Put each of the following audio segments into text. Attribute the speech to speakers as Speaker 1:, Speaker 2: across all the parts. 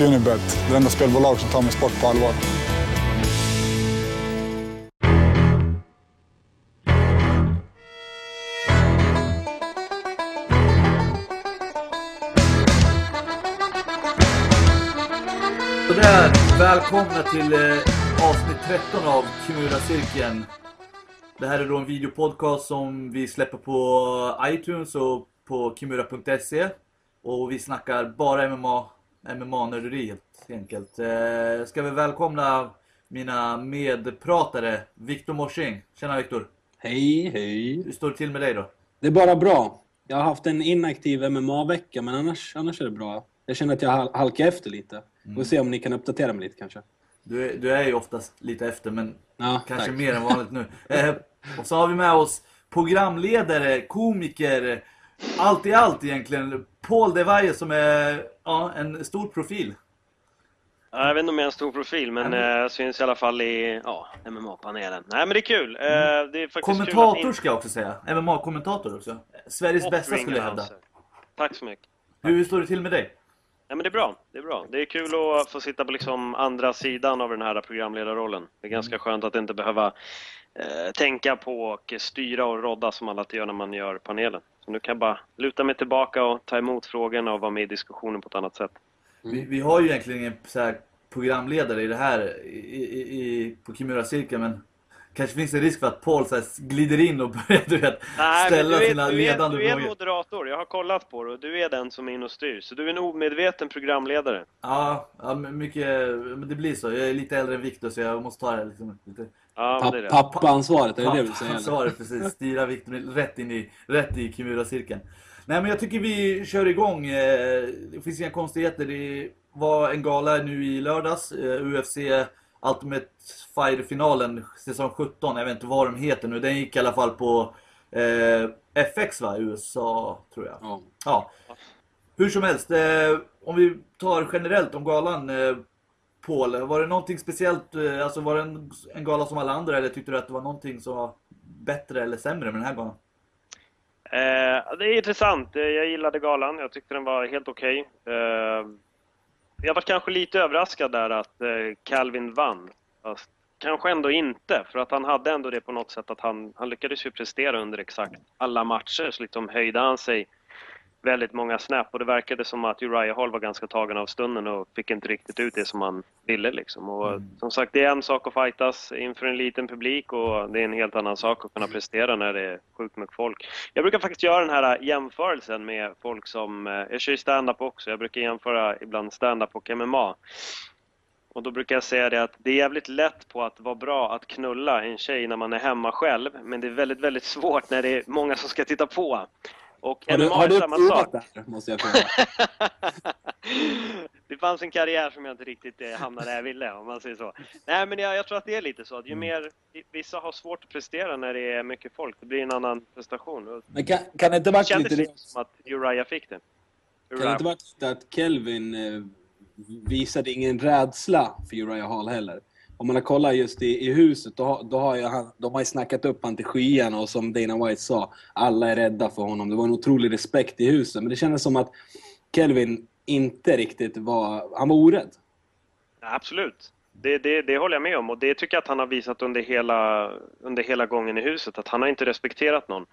Speaker 1: Unibet, det enda spelbolag som tar min sport på allvar.
Speaker 2: Sådär, välkomna till eh, avsnitt 13 av Kimura-cirkeln. Det här är då en videopodcast som vi släpper på iTunes och på kimura.se. Och vi snackar bara MMA, MMA-nörderi helt enkelt. Eh, ska väl välkomna mina medpratare, Viktor Morsing. Tjena Viktor!
Speaker 3: Hej, hej.
Speaker 2: Hur står det till med dig då?
Speaker 3: Det är bara bra. Jag har haft en inaktiv MMA-vecka, men annars, annars är det bra. Jag känner att jag hal- halkar efter lite. Vi får se om ni kan uppdatera mig lite kanske.
Speaker 2: Du är, du är ju oftast lite efter, men
Speaker 3: Ja,
Speaker 2: kanske
Speaker 3: tack.
Speaker 2: mer än vanligt nu. Eh, och så har vi med oss programledare, komiker, allt i allt egentligen. Paul De Valle som är ja, en stor profil.
Speaker 4: Ja, Jag vet inte om jag är en stor profil, men
Speaker 2: Nej, men-
Speaker 4: eh, syns i alla fall i ja, MMA-panelen. Nej, men det är kul. Eh, det är faktiskt
Speaker 2: Kommentator
Speaker 4: kul att
Speaker 2: ska jag också säga. MMA-kommentator också. Sveriges
Speaker 4: in-
Speaker 2: bästa skulle jag hävda.
Speaker 4: Announcer. Tack så mycket.
Speaker 2: Hur står det till med dig?
Speaker 4: Ja, men det är bra. Det är bra. Det är kul att få sitta på liksom andra sidan av den här programledarrollen. Det är ganska skönt att inte behöva eh, tänka på och styra och rodda som alla gör när man gör panelen. Så nu kan jag bara luta mig tillbaka och ta emot frågorna och vara med i diskussionen på ett annat sätt.
Speaker 2: Vi, vi har ju egentligen ingen så programledare i det här i, i, på Kimura-cirkeln men kanske finns en risk för att Paul så glider in och börjar du vet,
Speaker 4: Nej,
Speaker 2: ställa
Speaker 4: du
Speaker 2: sina
Speaker 4: du, är,
Speaker 2: ledande
Speaker 4: du är
Speaker 2: frågor.
Speaker 4: moderator, jag har kollat på det och du är den som är in och styr. Så du är en omedveten programledare.
Speaker 2: Ja, ja, mycket, men det blir så. Jag är lite äldre än Viktor så jag måste ta det liksom, lite
Speaker 4: Ja, det är det.
Speaker 3: Papp, pappa-ansvaret, är det det du säger? eller?
Speaker 2: Svaret precis. Styra Viktor rätt in i, rätt i Kimura-cirkeln. Nej men jag tycker vi kör igång. Eh, Det finns inga konstigheter. Det var en gala nu i lördags. eh, UFC Ultimate Fighter-finalen säsong 17. Jag vet inte vad de heter nu. Den gick i alla fall på eh, FX va? USA tror jag.
Speaker 3: Ja.
Speaker 2: Ja. Hur som helst. Eh, om vi tar generellt om galan. Eh, Paul, var det någonting speciellt? Eh, alltså var det en, en gala som alla andra eller tyckte du att det var någonting som var bättre eller sämre med den här galan?
Speaker 4: Eh, det är intressant. Eh, jag gillade galan. Jag tyckte den var helt okej. Eh, jag var kanske lite överraskad där att eh, Calvin vann. Fast kanske ändå inte, för att han hade ändå det på något sätt att han, han lyckades ju prestera under exakt alla matcher. Så liksom höjde han sig väldigt många snap och det verkade som att Uriah Hall var ganska tagen av stunden och fick inte riktigt ut det som han ville liksom. Och som sagt, det är en sak att fightas inför en liten publik och det är en helt annan sak att kunna prestera när det är sjukt mycket folk. Jag brukar faktiskt göra den här jämförelsen med folk som, eh, jag kör ju stand-up också, jag brukar jämföra ibland stand-up och MMA. Och då brukar jag säga det att det är jävligt lätt på att vara bra att knulla en tjej när man är hemma själv, men det är väldigt, väldigt svårt när det är många som ska titta på. Och
Speaker 3: Har du,
Speaker 4: MMA
Speaker 3: har du
Speaker 4: samma sak.
Speaker 3: det här, måste jag fråga?
Speaker 4: det fanns en karriär som jag inte riktigt eh, hamnade där jag ville, om man säger så. Nej, men jag, jag tror att det är lite så att ju
Speaker 3: Mm.
Speaker 4: mer... Vissa har svårt att prestera när det är mycket folk. Det blir en annan prestation.
Speaker 3: Men kan, kan det inte
Speaker 4: Det
Speaker 3: varit lite
Speaker 4: lite som att Uriah fick det.
Speaker 3: Kan det inte varit att Kelvin eh, visade ingen rädsla för Uriah Hall heller? Om man har kollat just i, i huset, då, har- då har ju han, de har ju snackat upp han till skyarna och som Dana White sa, alla är rädda för honom. Det var en otrolig respekt i huset. Men det kändes som att Kelvin inte riktigt var... Han var orädd.
Speaker 4: Absolut. Det, det, det håller jag med om och det tycker jag att han har visat under hela, under hela gången i huset, att han har inte respekterat någon.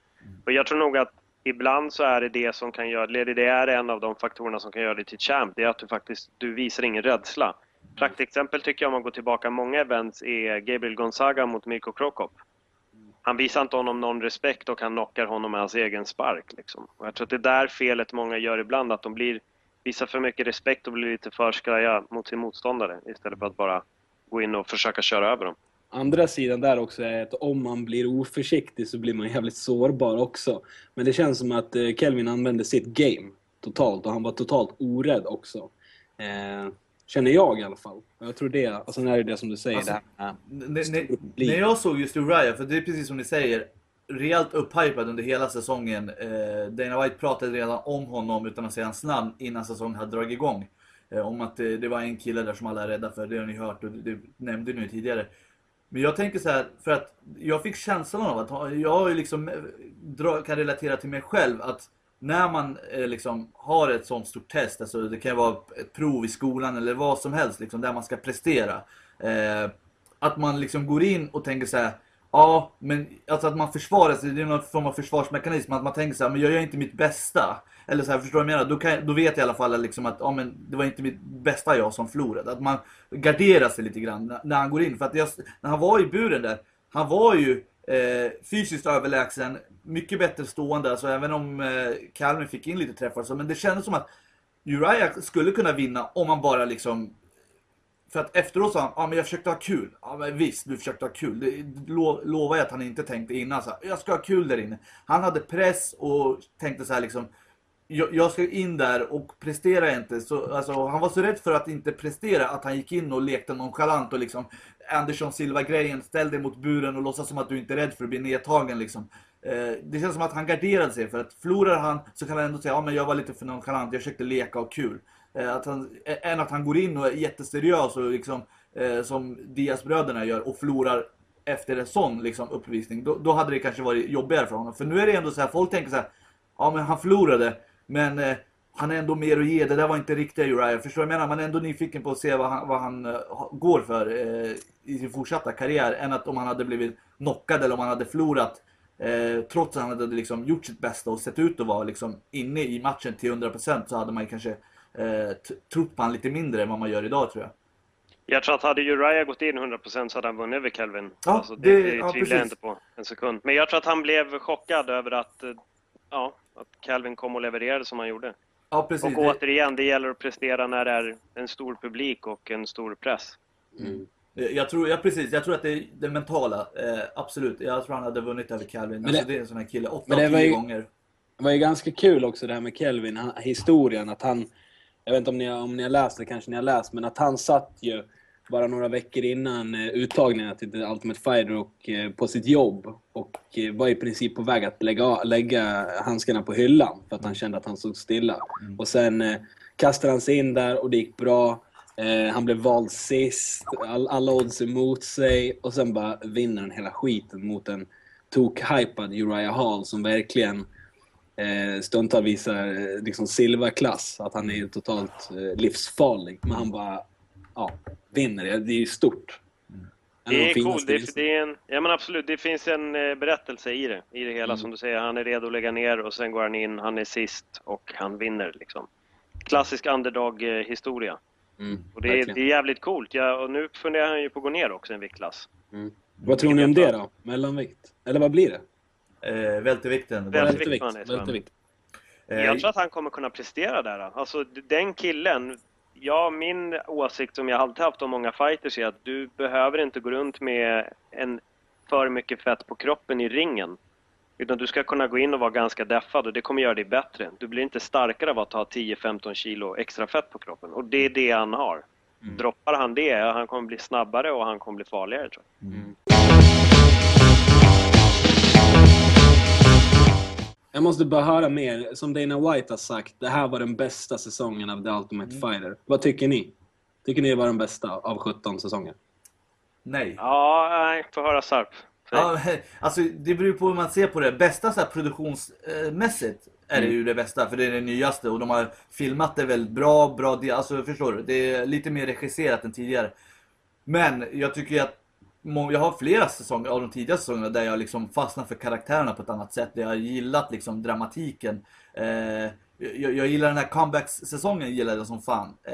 Speaker 4: Och jag tror nog att ibland så är det det som kan göra det är en av de faktorerna som kan göra dig till champ, det är att du faktiskt, du visar ingen rädsla. Praktexempel tycker jag om man går tillbaka många events är Gabriel Gonzaga mot Mirko Krokop. Han visar inte honom någon respekt och han knockar honom med hans egen spark. Liksom. Och jag tror att det är där felet många gör ibland, att de blir, visar för mycket respekt och blir lite för skraja mot sin motståndare istället för att bara gå in och försöka köra över dem.
Speaker 3: Andra sidan där också är att om man blir oförsiktig så blir man jävligt sårbar också. Men det känns som att eh, Kelvin använde sitt game totalt och han var totalt orädd också. Eh, känner jag i alla fall. Jag tror det, alltså när det är det som du säger,
Speaker 2: Alltså,
Speaker 3: det här.
Speaker 2: När jag såg just Uriah, för det är precis som ni säger, rejält upphypad under hela säsongen. Eh, Dana White pratade redan om honom utan att säga hans namn innan säsongen hade dragit igång. Eh, om att det, det var en kille där som alla är rädda för, det har ni hört och det, det nämnde ni tidigare. Men jag tänker så här, för att jag fick känslan av att jag har ju liksom, eh, dra, kan relatera till mig själv att när man eh, liksom har ett sånt stort test, alltså det kan vara ett prov i skolan eller vad som helst liksom, där man ska prestera. Eh, att man liksom går in och tänker så här. Ja, men alltså att man försvarar sig, det är någon form av försvarsmekanism. Att man tänker så här, men jag gör inte mitt bästa. Eller så här, förstår du vad jag menar? Då, kan, då vet jag i alla fall liksom att ja, men det var inte mitt bästa jag som förlorade. Att man garderar sig lite grann när, när han går in. För att jag, när han var i buren där, han var ju eh, fysiskt överlägsen, mycket bättre stående. Alltså även om eh, Kalmar fick in lite träffar. Så, men det kändes som att Uriah skulle kunna vinna om man bara liksom för att efteråt sa han, ja men jag försökte ha kul. Ja men visst, du försökte ha kul. Det lo, lovar jag att han inte tänkte innan. Så här, jag ska ha kul där inne. Han hade press och tänkte så här liksom, jag, jag ska in där och prestera inte. Så, alltså, han var så rädd för att inte prestera att han gick in och lekte nonchalant och liksom Andersson Silva-grejen, ställ dig mot buren och låtsas som att du inte är rädd för att bli nedtagen liksom. Eh, det känns som att han garderade sig för att förlorar han så kan han ändå säga, ja men jag var lite för nonchalant, jag försökte leka och kul. Eh, att han, än att han går in och är jätteseriös och liksom, eh, som Diaz-bröderna gör och förlorar efter en sån liksom, uppvisning. Då, då hade det kanske varit jobbigare för honom. För nu är det ändå så här, folk tänker så här, ja men han förlorade, men eh, han är ändå mer att ge. Det där var inte riktiga Uriah. Förstår du vad jag menar? Man är ändå nyfiken på att se vad han, vad han uh, går för uh, i sin fortsatta karriär. Än att om han hade blivit knockad eller om han hade förlorat. Uh, trots att han hade liksom gjort sitt bästa och sett ut att vara liksom inne i matchen till 100% så hade man kanske trott på han lite mindre än vad man gör idag tror jag.
Speaker 4: Jag tror att hade Uriah gått in 100% så hade han vunnit över Kelvin.
Speaker 2: Ja,
Speaker 4: alltså, det,
Speaker 2: det-
Speaker 4: det
Speaker 2: ja,
Speaker 4: tvivlar jag inte på en sekund. Men jag tror att han blev chockad över att, eh, ja, att Calvin kom och levererade som han gjorde.
Speaker 2: Ja precis.
Speaker 4: Och återigen, det gäller att prestera när det är en stor publik och en stor press.
Speaker 3: Mm.
Speaker 2: Jag tror, ja, precis, jag tror att det är det mentala. Eh, absolut. Jag tror han hade vunnit över Calvin.
Speaker 3: Men
Speaker 2: alltså,
Speaker 3: det-
Speaker 2: det är en sån här kille. Åtta
Speaker 3: men det
Speaker 2: av
Speaker 3: var
Speaker 2: tio
Speaker 3: ju-
Speaker 2: gånger.
Speaker 3: Det var ju ganska kul också det här med Kelvin, han, historien, att han... Jag vet inte om ni, om ni har läst det, kanske ni har läst, men att han satt ju bara några veckor innan eh, uttagningen till Ultimate Fighter och, eh, på sitt jobb och eh, var i princip på väg att lägga, lägga handskarna på hyllan för att han kände att han stod stilla. Och sen eh, kastade han sig in där och det gick bra. Eh, han blev vald sist, all, alla odds emot sig och sen bara vinner han hela skiten mot en tok-hypad Uriah Hall som verkligen eh, stundtals visar eh, liksom silverklass. Att han är totalt eh, livsfarlig. Men han bara ja, vinner. Det Det är ju stort.
Speaker 4: Det är coolt. Det, det är en, ja men absolut, det finns en eh, berättelse i det. I det hela
Speaker 3: Mm.
Speaker 4: som du säger. Han är redo att lägga ner och sen går han in, han är sist och han vinner liksom. Klassisk underdog-historia.
Speaker 3: Mm,
Speaker 4: Och det är, det är jävligt coolt. Ja, och nu funderar han ju på att gå ner också en viktklass.
Speaker 3: Vad tror ni om det då? Mellanvikt? Eller vad blir det?
Speaker 2: Eh,
Speaker 4: var det, tror jag.
Speaker 2: Eh,
Speaker 4: Jag tror att han kommer kunna prestera där. Alltså den killen, ja min åsikt som jag alltid haft om många fighters är att du behöver inte gå runt med en för mycket fett på kroppen i ringen. Utan du ska kunna gå in och vara ganska deffad och det kommer göra dig bättre. Du blir inte starkare av att ha 10-15 kilo extra fett på kroppen. Och det är det han har. Droppar han det, han kommer bli snabbare och han kommer bli farligare tror jag.
Speaker 3: Jag måste bara höra mer. Som Dana White har sagt, det här var den bästa säsongen av The Ultimate Fighter. Vad tycker ni? Tycker ni det var den bästa av 17 säsonger?
Speaker 2: Nej.
Speaker 4: Ja, nej, får höra Sarp.
Speaker 2: Ja, alltså det beror på hur man ser på det. Bästa så här, produktionsmässigt är det ju det bästa för det är det nyaste och de har filmat det väldigt bra, bra alltså förstår du? Det är lite mer regisserat än tidigare. Men jag tycker att jag har flera säsonger av de tidiga säsongerna där jag liksom fastnar för karaktärerna på ett annat sätt. Där jag har gillat liksom dramatiken. Eh, jag, jag gillar den här comebacks-säsongen gillade jag som fan. Eh,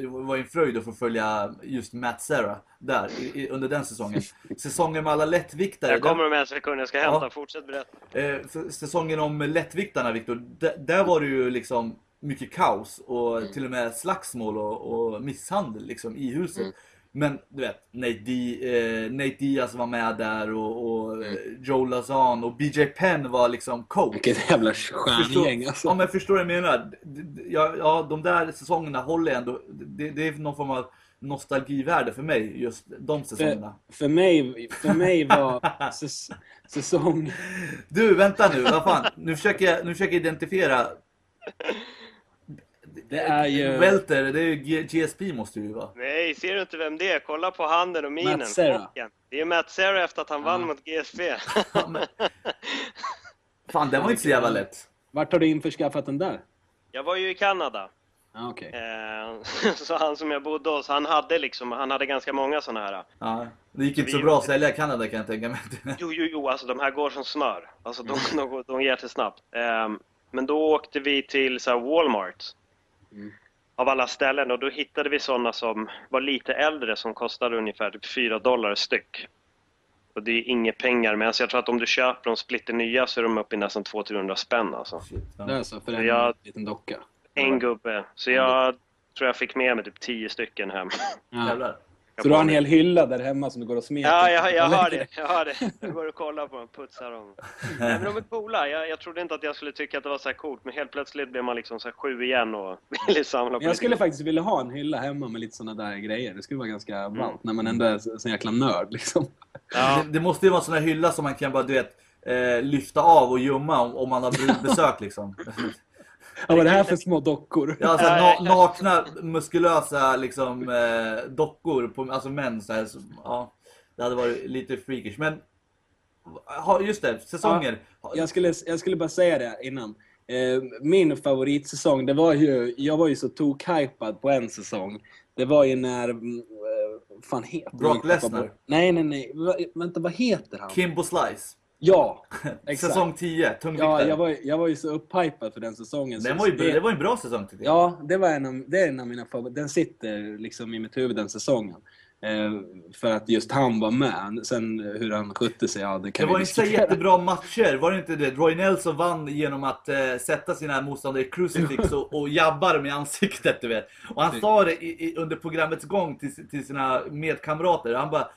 Speaker 2: det var en fröjd att få följa just Matt Serra där i, i, under den säsongen. Säsongen med alla lättviktare.
Speaker 4: Jag kommer om en sekund, jag ska hämta.
Speaker 2: Ja.
Speaker 4: Fortsätt berätta.
Speaker 2: Eh, säsongen om lättviktarna Viktor, där var det ju liksom mycket kaos och till och med slagsmål och, och misshandel liksom i huset. Men du vet, Nate, D, eh, Nate Diaz var med där och, och eh, Joe Lazan och BJ Penn var liksom coach.
Speaker 3: Vilket jävla stjärngäng alltså.
Speaker 2: Ja men förstår du vad jag menar? Ja, ja, de där säsongerna håller ändå, det, det är någon form av nostalgivärde för mig, just de säsongerna.
Speaker 3: För, för, mig, för mig var säs, säsong...
Speaker 2: Du, vänta nu, vad fan. Nu försöker jag, nu försöker jag identifiera.
Speaker 3: Det är ju...
Speaker 2: Welter, det är ju GSP måste det ju vara.
Speaker 4: Nej, ser du inte vem det är? Kolla på handen och minen.
Speaker 3: Matt Serra.
Speaker 4: Det är Matt Serra efter att han vann
Speaker 3: Ja.
Speaker 4: mot GSP.
Speaker 2: Ja, men- Fan, den var inte så jävla lätt.
Speaker 3: Vart har du införskaffat den där?
Speaker 4: Jag var ju i Kanada.
Speaker 3: Ja, okej.
Speaker 4: Eh, så han som jag bodde hos, han hade liksom, han hade ganska många sådana här.
Speaker 2: Ja. Det gick inte så
Speaker 4: Vi-
Speaker 2: bra att sälja i Kanada kan jag tänka mig.
Speaker 4: Jo, jo, jo, alltså de här går som smör. Alltså de, de, går- de ger sig snabbt. Ehm, men då åkte vi till så här, Walmart.
Speaker 3: Mm.
Speaker 4: Av alla ställen och då hittade vi sådana som var lite äldre som kostade ungefär typ 4 dollar styck. Och det är inga pengar, men alltså jag tror att om du köper dem splitter nya så är de uppe i nästan 200-300 spänn alltså.
Speaker 2: Shit, ja.
Speaker 3: Det är så, för en
Speaker 4: Jag-
Speaker 3: liten docka.
Speaker 4: En gubbe. Så jag tror jag fick med mig typ 10 stycken hem.
Speaker 3: Ja. Så du har en hel hylla där hemma som du går och smeker?
Speaker 4: Ja, jag, jag har det. Jag har det. Jag går och kollar på dem, putsar dem. Nej, men de är coola. Jag, jag trodde inte att jag skulle tycka att det var så här coolt, men helt plötsligt blev man liksom så här sju igen och ville samla på
Speaker 3: jag skulle faktiskt vilja ha en hylla hemma med lite såna där grejer. Det skulle vara ganska
Speaker 4: Mm.
Speaker 3: ballt när man ändå är så, så jäkla nörd liksom.
Speaker 4: Ja,
Speaker 2: Det, det måste ju vara en sån här hylla som man kan bara, du vet, eh, lyfta av och gömma om, om man har brudbesök liksom.
Speaker 3: Ja, vad är det här för små dockor?
Speaker 2: Ja, så här,
Speaker 4: Ja,
Speaker 2: na,
Speaker 4: ja.
Speaker 2: nakna, muskulösa liksom, eh, dockor, på, alltså män så här, så, ja. Det hade varit lite freakish. Men, ha, just det, säsonger.
Speaker 3: Jag skulle, jag skulle bara säga det innan. Eh, min favoritsäsong, det var ju... Jag var ju så tok-hypad på en säsong. Det var ju när... eh, fan heter
Speaker 2: Brock Lesnar.
Speaker 3: Nej, nej, nej. Va, vänta, vad heter han?
Speaker 2: Kimbo Slice.
Speaker 3: Ja, exakt.
Speaker 2: Säsong 10,
Speaker 3: Ja,
Speaker 2: tungviktare.
Speaker 3: jag var, jag var ju så upphypad för den säsongen.
Speaker 2: Den var ju,
Speaker 3: det,
Speaker 2: det var en bra säsong tycker jag.
Speaker 3: Ja, det var en av, det är en av mina favoriter. Den sitter liksom i mitt huvud den säsongen. Eh, för att just han var med. Sen hur han skötte sig, ja det
Speaker 2: Det
Speaker 3: kan
Speaker 2: var
Speaker 3: vi
Speaker 2: inte så jättebra matcher, var det inte det? Roy Nelson vann genom att eh, sätta sina motståndare i crucifix och, och jabba dem i ansiktet, du vet. Och han sa det i, i, under programmets gång till, till sina medkamrater. Han bara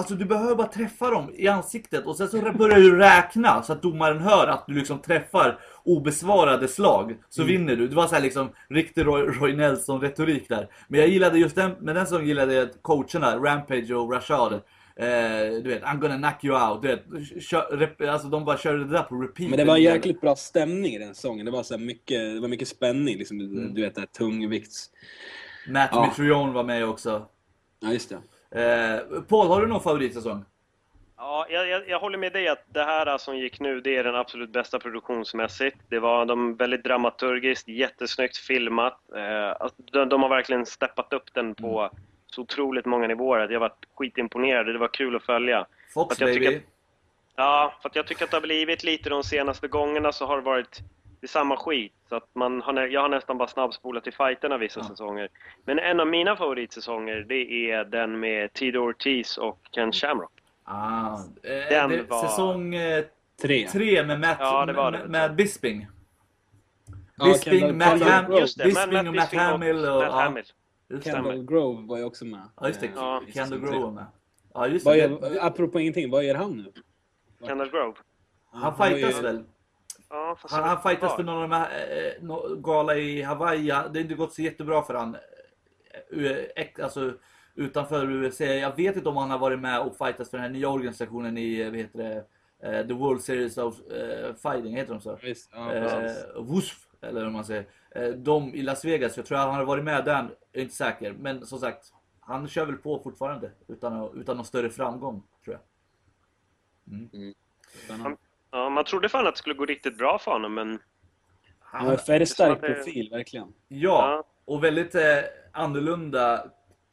Speaker 2: Alltså du behöver bara träffa dem i ansiktet och sen så börjar du räkna så att domaren hör att du liksom träffar obesvarade slag. Så vinner du. Det var så här liksom riktig Roy, Roy Nelson-retorik där. Men jag gillade just den, med den som gillade jag coacherna, Rampage och Rashad. Eh, du vet, I'm gonna knock you out. Du vet, kör, rep, alltså de bara körde det där på repeat.
Speaker 3: Men det var jäkligt bra stämning i den säsongen. Det var, så mycket, det var mycket spänning. Liksom,
Speaker 2: Mm.
Speaker 3: Du vet, det här tungvikts...
Speaker 2: Matt
Speaker 3: Ja.
Speaker 2: Mitrione var med också.
Speaker 3: Ja, just det.
Speaker 2: Eh, Paul, har du någon favoritsäsong?
Speaker 4: Ja, jag, jag, jag håller med dig att det här som gick nu, det är den absolut bästa produktionsmässigt. Det var de väldigt dramaturgiskt, jättesnyggt filmat. Eh, att de, de har verkligen steppat upp den på så otroligt många nivåer. Jag var skitimponerad, det var kul att följa.
Speaker 2: Fox
Speaker 4: Att
Speaker 2: baby.
Speaker 4: tycker- Ja, för att jag tycker att det har blivit lite de senaste gångerna så har det varit det är samma skit. Så att man har, jag har nästan bara snabbspolat till fighterna vissa
Speaker 2: Ja.
Speaker 4: säsonger. Men en av mina favoritsäsonger, det är den med Tito Ortiz och Ken Shamrock.
Speaker 2: Ah, eh,
Speaker 4: Den
Speaker 2: det,
Speaker 4: var-
Speaker 2: Säsong eh,
Speaker 3: Tre.
Speaker 2: tre med Matt,
Speaker 4: Ja, det var det.
Speaker 2: med, med Bisping.
Speaker 3: Ja,
Speaker 2: Bisping,
Speaker 3: Kendall-
Speaker 2: Matt, Ham,
Speaker 3: Grove.
Speaker 4: Just det,
Speaker 2: Bisping och Matt Hamill. Och,
Speaker 4: Matt
Speaker 2: ja,
Speaker 4: Hamill.
Speaker 3: Kendall Grove var ju också med.
Speaker 2: Ja, just det.
Speaker 4: Ja.
Speaker 2: Kendall Grove var med. Ja, just
Speaker 3: Vad
Speaker 2: det.
Speaker 3: gör, apropå ingenting, vad gör han nu?
Speaker 4: Kendall Grove.
Speaker 2: Han fightas väl?
Speaker 4: Ja,
Speaker 2: Han, han fightas för någon av de här eh, nå- gala i Hawaii. Det har inte gått så jättebra för han. eh, ex- Alltså utanför USA. Jag vet inte om han har varit med och fightats för den här nya organisationen i, eh, vad heter det, eh, The World Series of eh, Fighting, heter de så?
Speaker 3: Visst, ja, precis.
Speaker 2: Eh, WUSF, eller hur man säger. De i Las Vegas, jag tror han har varit med där, jag är inte säker. Men som sagt, han kör väl på fortfarande utan, att- utan någon större framgång, tror jag.
Speaker 3: Spännande.
Speaker 4: Ja, man trodde fan att det skulle gå riktigt bra för honom, men
Speaker 3: Han har en
Speaker 4: att det-
Speaker 3: profil, verkligen.
Speaker 2: Ja, och väldigt eh, annorlunda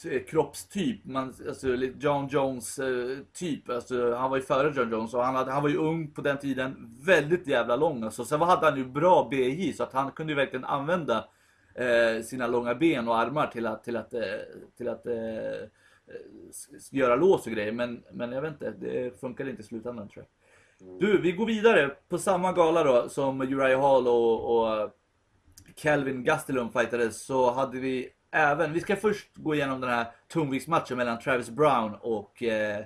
Speaker 2: t- kroppstyp. Man, alltså, lite John Jones eh, typ. Alltså, han var ju före John Jones och han, hade, han var ju ung på den tiden. Väldigt jävla lång. Alltså. Sen hade han ju bra BJ så att han kunde ju verkligen använda eh, sina långa ben och armar till att, till att, eh, till att eh, eh, göra lås och grejer. Men, men jag vet inte, det funkade inte i slutändan tror jag. Du, vi går vidare på samma gala då som Uriah Hall och, och Calvin Gastelum fightades så hade vi även, vi ska först gå igenom den här tungviktsmatchen mellan Travis Brown och, eh,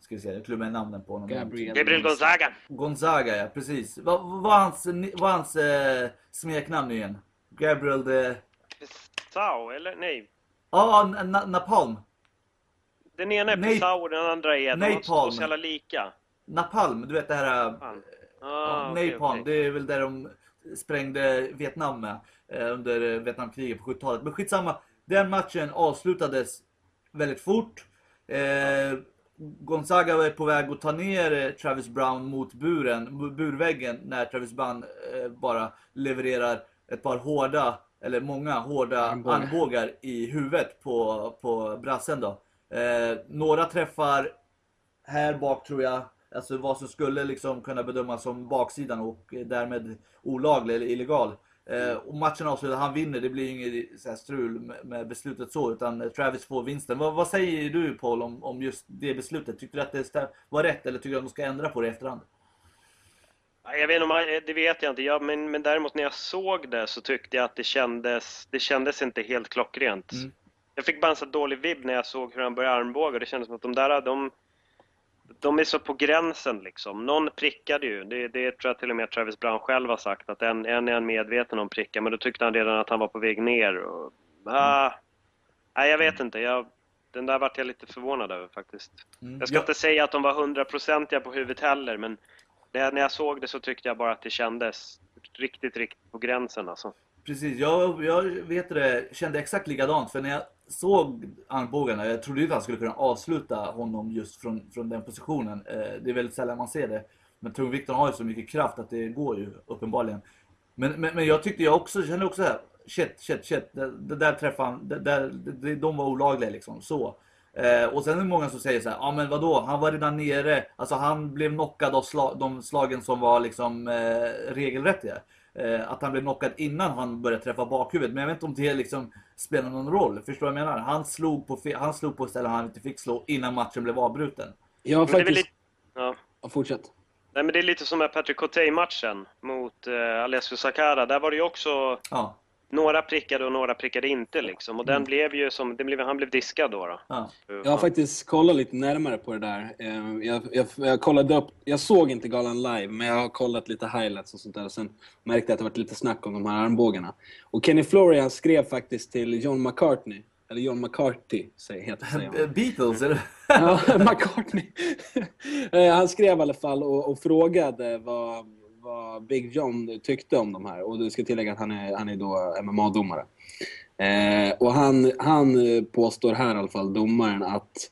Speaker 2: ska vi se, jag glömmer namnen på honom.
Speaker 3: Gabriel.
Speaker 4: Gabriel Gonzaga.
Speaker 2: Gonzaga, ja precis. Vad var hans, var hans eh, smeknamn nu igen? Gabriel de...
Speaker 4: Sao, eller? Nej.
Speaker 2: Ja, ah, Na- Napalm.
Speaker 4: Den ena är. Pisau och den andra är... De två så jävla lika.
Speaker 2: Napalm, du vet det här...
Speaker 4: Fan.
Speaker 2: Ja,
Speaker 4: Ah,
Speaker 2: Napalm,
Speaker 4: okej.
Speaker 2: det är väl där de sprängde Vietnam med eh, under Vietnamkriget på 70-talet. Men skitsamma, den matchen avslutades väldigt fort. Eh, Gonzaga var på väg att ta ner Travis Brown mot buren, burväggen när Travis Brown eh, bara levererar ett par hårda, eller många hårda
Speaker 3: armbågar
Speaker 2: i huvudet på, på brassen då. Eh, några träffar här bak tror jag, alltså vad som skulle liksom kunna bedömas som baksidan och eh, därmed olaglig eller illegal. Eh, och matchen avslutas, han vinner, det blir inget så strul med, beslutet så, utan eh, Travis får vinsten. Vad, vad säger du Paul om, om just det beslutet? Tycker du att det var rätt eller tycker du att de ska ändra på det i efterhand?
Speaker 4: Ja, Jag vet inte, man- det vet jag inte. Ja, men, men däremot när jag såg det så tyckte jag att det kändes, det kändes inte helt klockrent.
Speaker 2: Mm.
Speaker 4: Jag fick bara en så dålig vibb när jag såg hur han började armbåga. Det kändes som att de där, de, de är så på gränsen liksom. Någon prickade ju. Det, det tror jag till och med Travis Brown själv har sagt. Att en, en är han medveten om prickar, men då tyckte han redan att han var på väg ner. Och, ah, nej, jag vet inte. Jag, den där vart jag lite förvånad över faktiskt.
Speaker 2: Mm.
Speaker 4: Jag ska
Speaker 2: Ja.
Speaker 4: inte säga att de var hundraprocentiga på huvudet heller, men det, när jag såg det så tyckte jag bara att det kändes riktigt, riktigt på gränsen alltså.
Speaker 2: Precis, jag, jag vet det, kände exakt likadant för när jag såg armbågarna, jag trodde inte han skulle kunna avsluta honom just från, från den positionen. Eh, det är väldigt sällan man ser det. Men tungvikten har ju så mycket kraft att det går ju uppenbarligen. Men, men, men jag tyckte jag också, kände också här, shit, shit, shit, det, det där träffade han, det, där, det, de var olagliga liksom, så. Eh, och sen är det många som säger så här, ja ah, men vadå, han var redan nere, alltså han blev knockad av sla, de slagen som var liksom eh, regelrättiga. Eh, att han blev knockad innan han började träffa bakhuvudet. Men jag vet inte om det liksom spelar någon roll. Förstår du vad jag menar? Han slog på, han slog på ställen han inte fick slå innan matchen blev avbruten.
Speaker 4: Väl
Speaker 3: faktiskt...
Speaker 4: lite, ja.
Speaker 3: Ja, fortsätt.
Speaker 4: Nej, men det är lite som med Patrick Cottey-matchen mot eh, Alessio Sakara. Där var det ju också
Speaker 2: Ja,
Speaker 4: några prickade och några prickade inte liksom. Och den blev ju som, den blev, han blev diskad då. då.
Speaker 2: ja.
Speaker 3: Jag har faktiskt kollat lite närmare på det där. Eh, Jag, jag, jag kollade upp, jag såg inte galan live, men jag har kollat lite highlights och sånt där. Och sen märkte jag att det var lite snack om de här armbågarna. Och Kenny Florian skrev faktiskt till John McCartney, eller John McCarthy, säger, heter.
Speaker 2: Eh, Beatles, eller?
Speaker 3: Ja, McCartney. Eh, Han skrev i alla fall och, och frågade vad, vad Big John tyckte om de här. Och du ska tillägga att han är, han är då MMA-domare. Eh, och han, han eh, påstår här i alla fall, domaren, att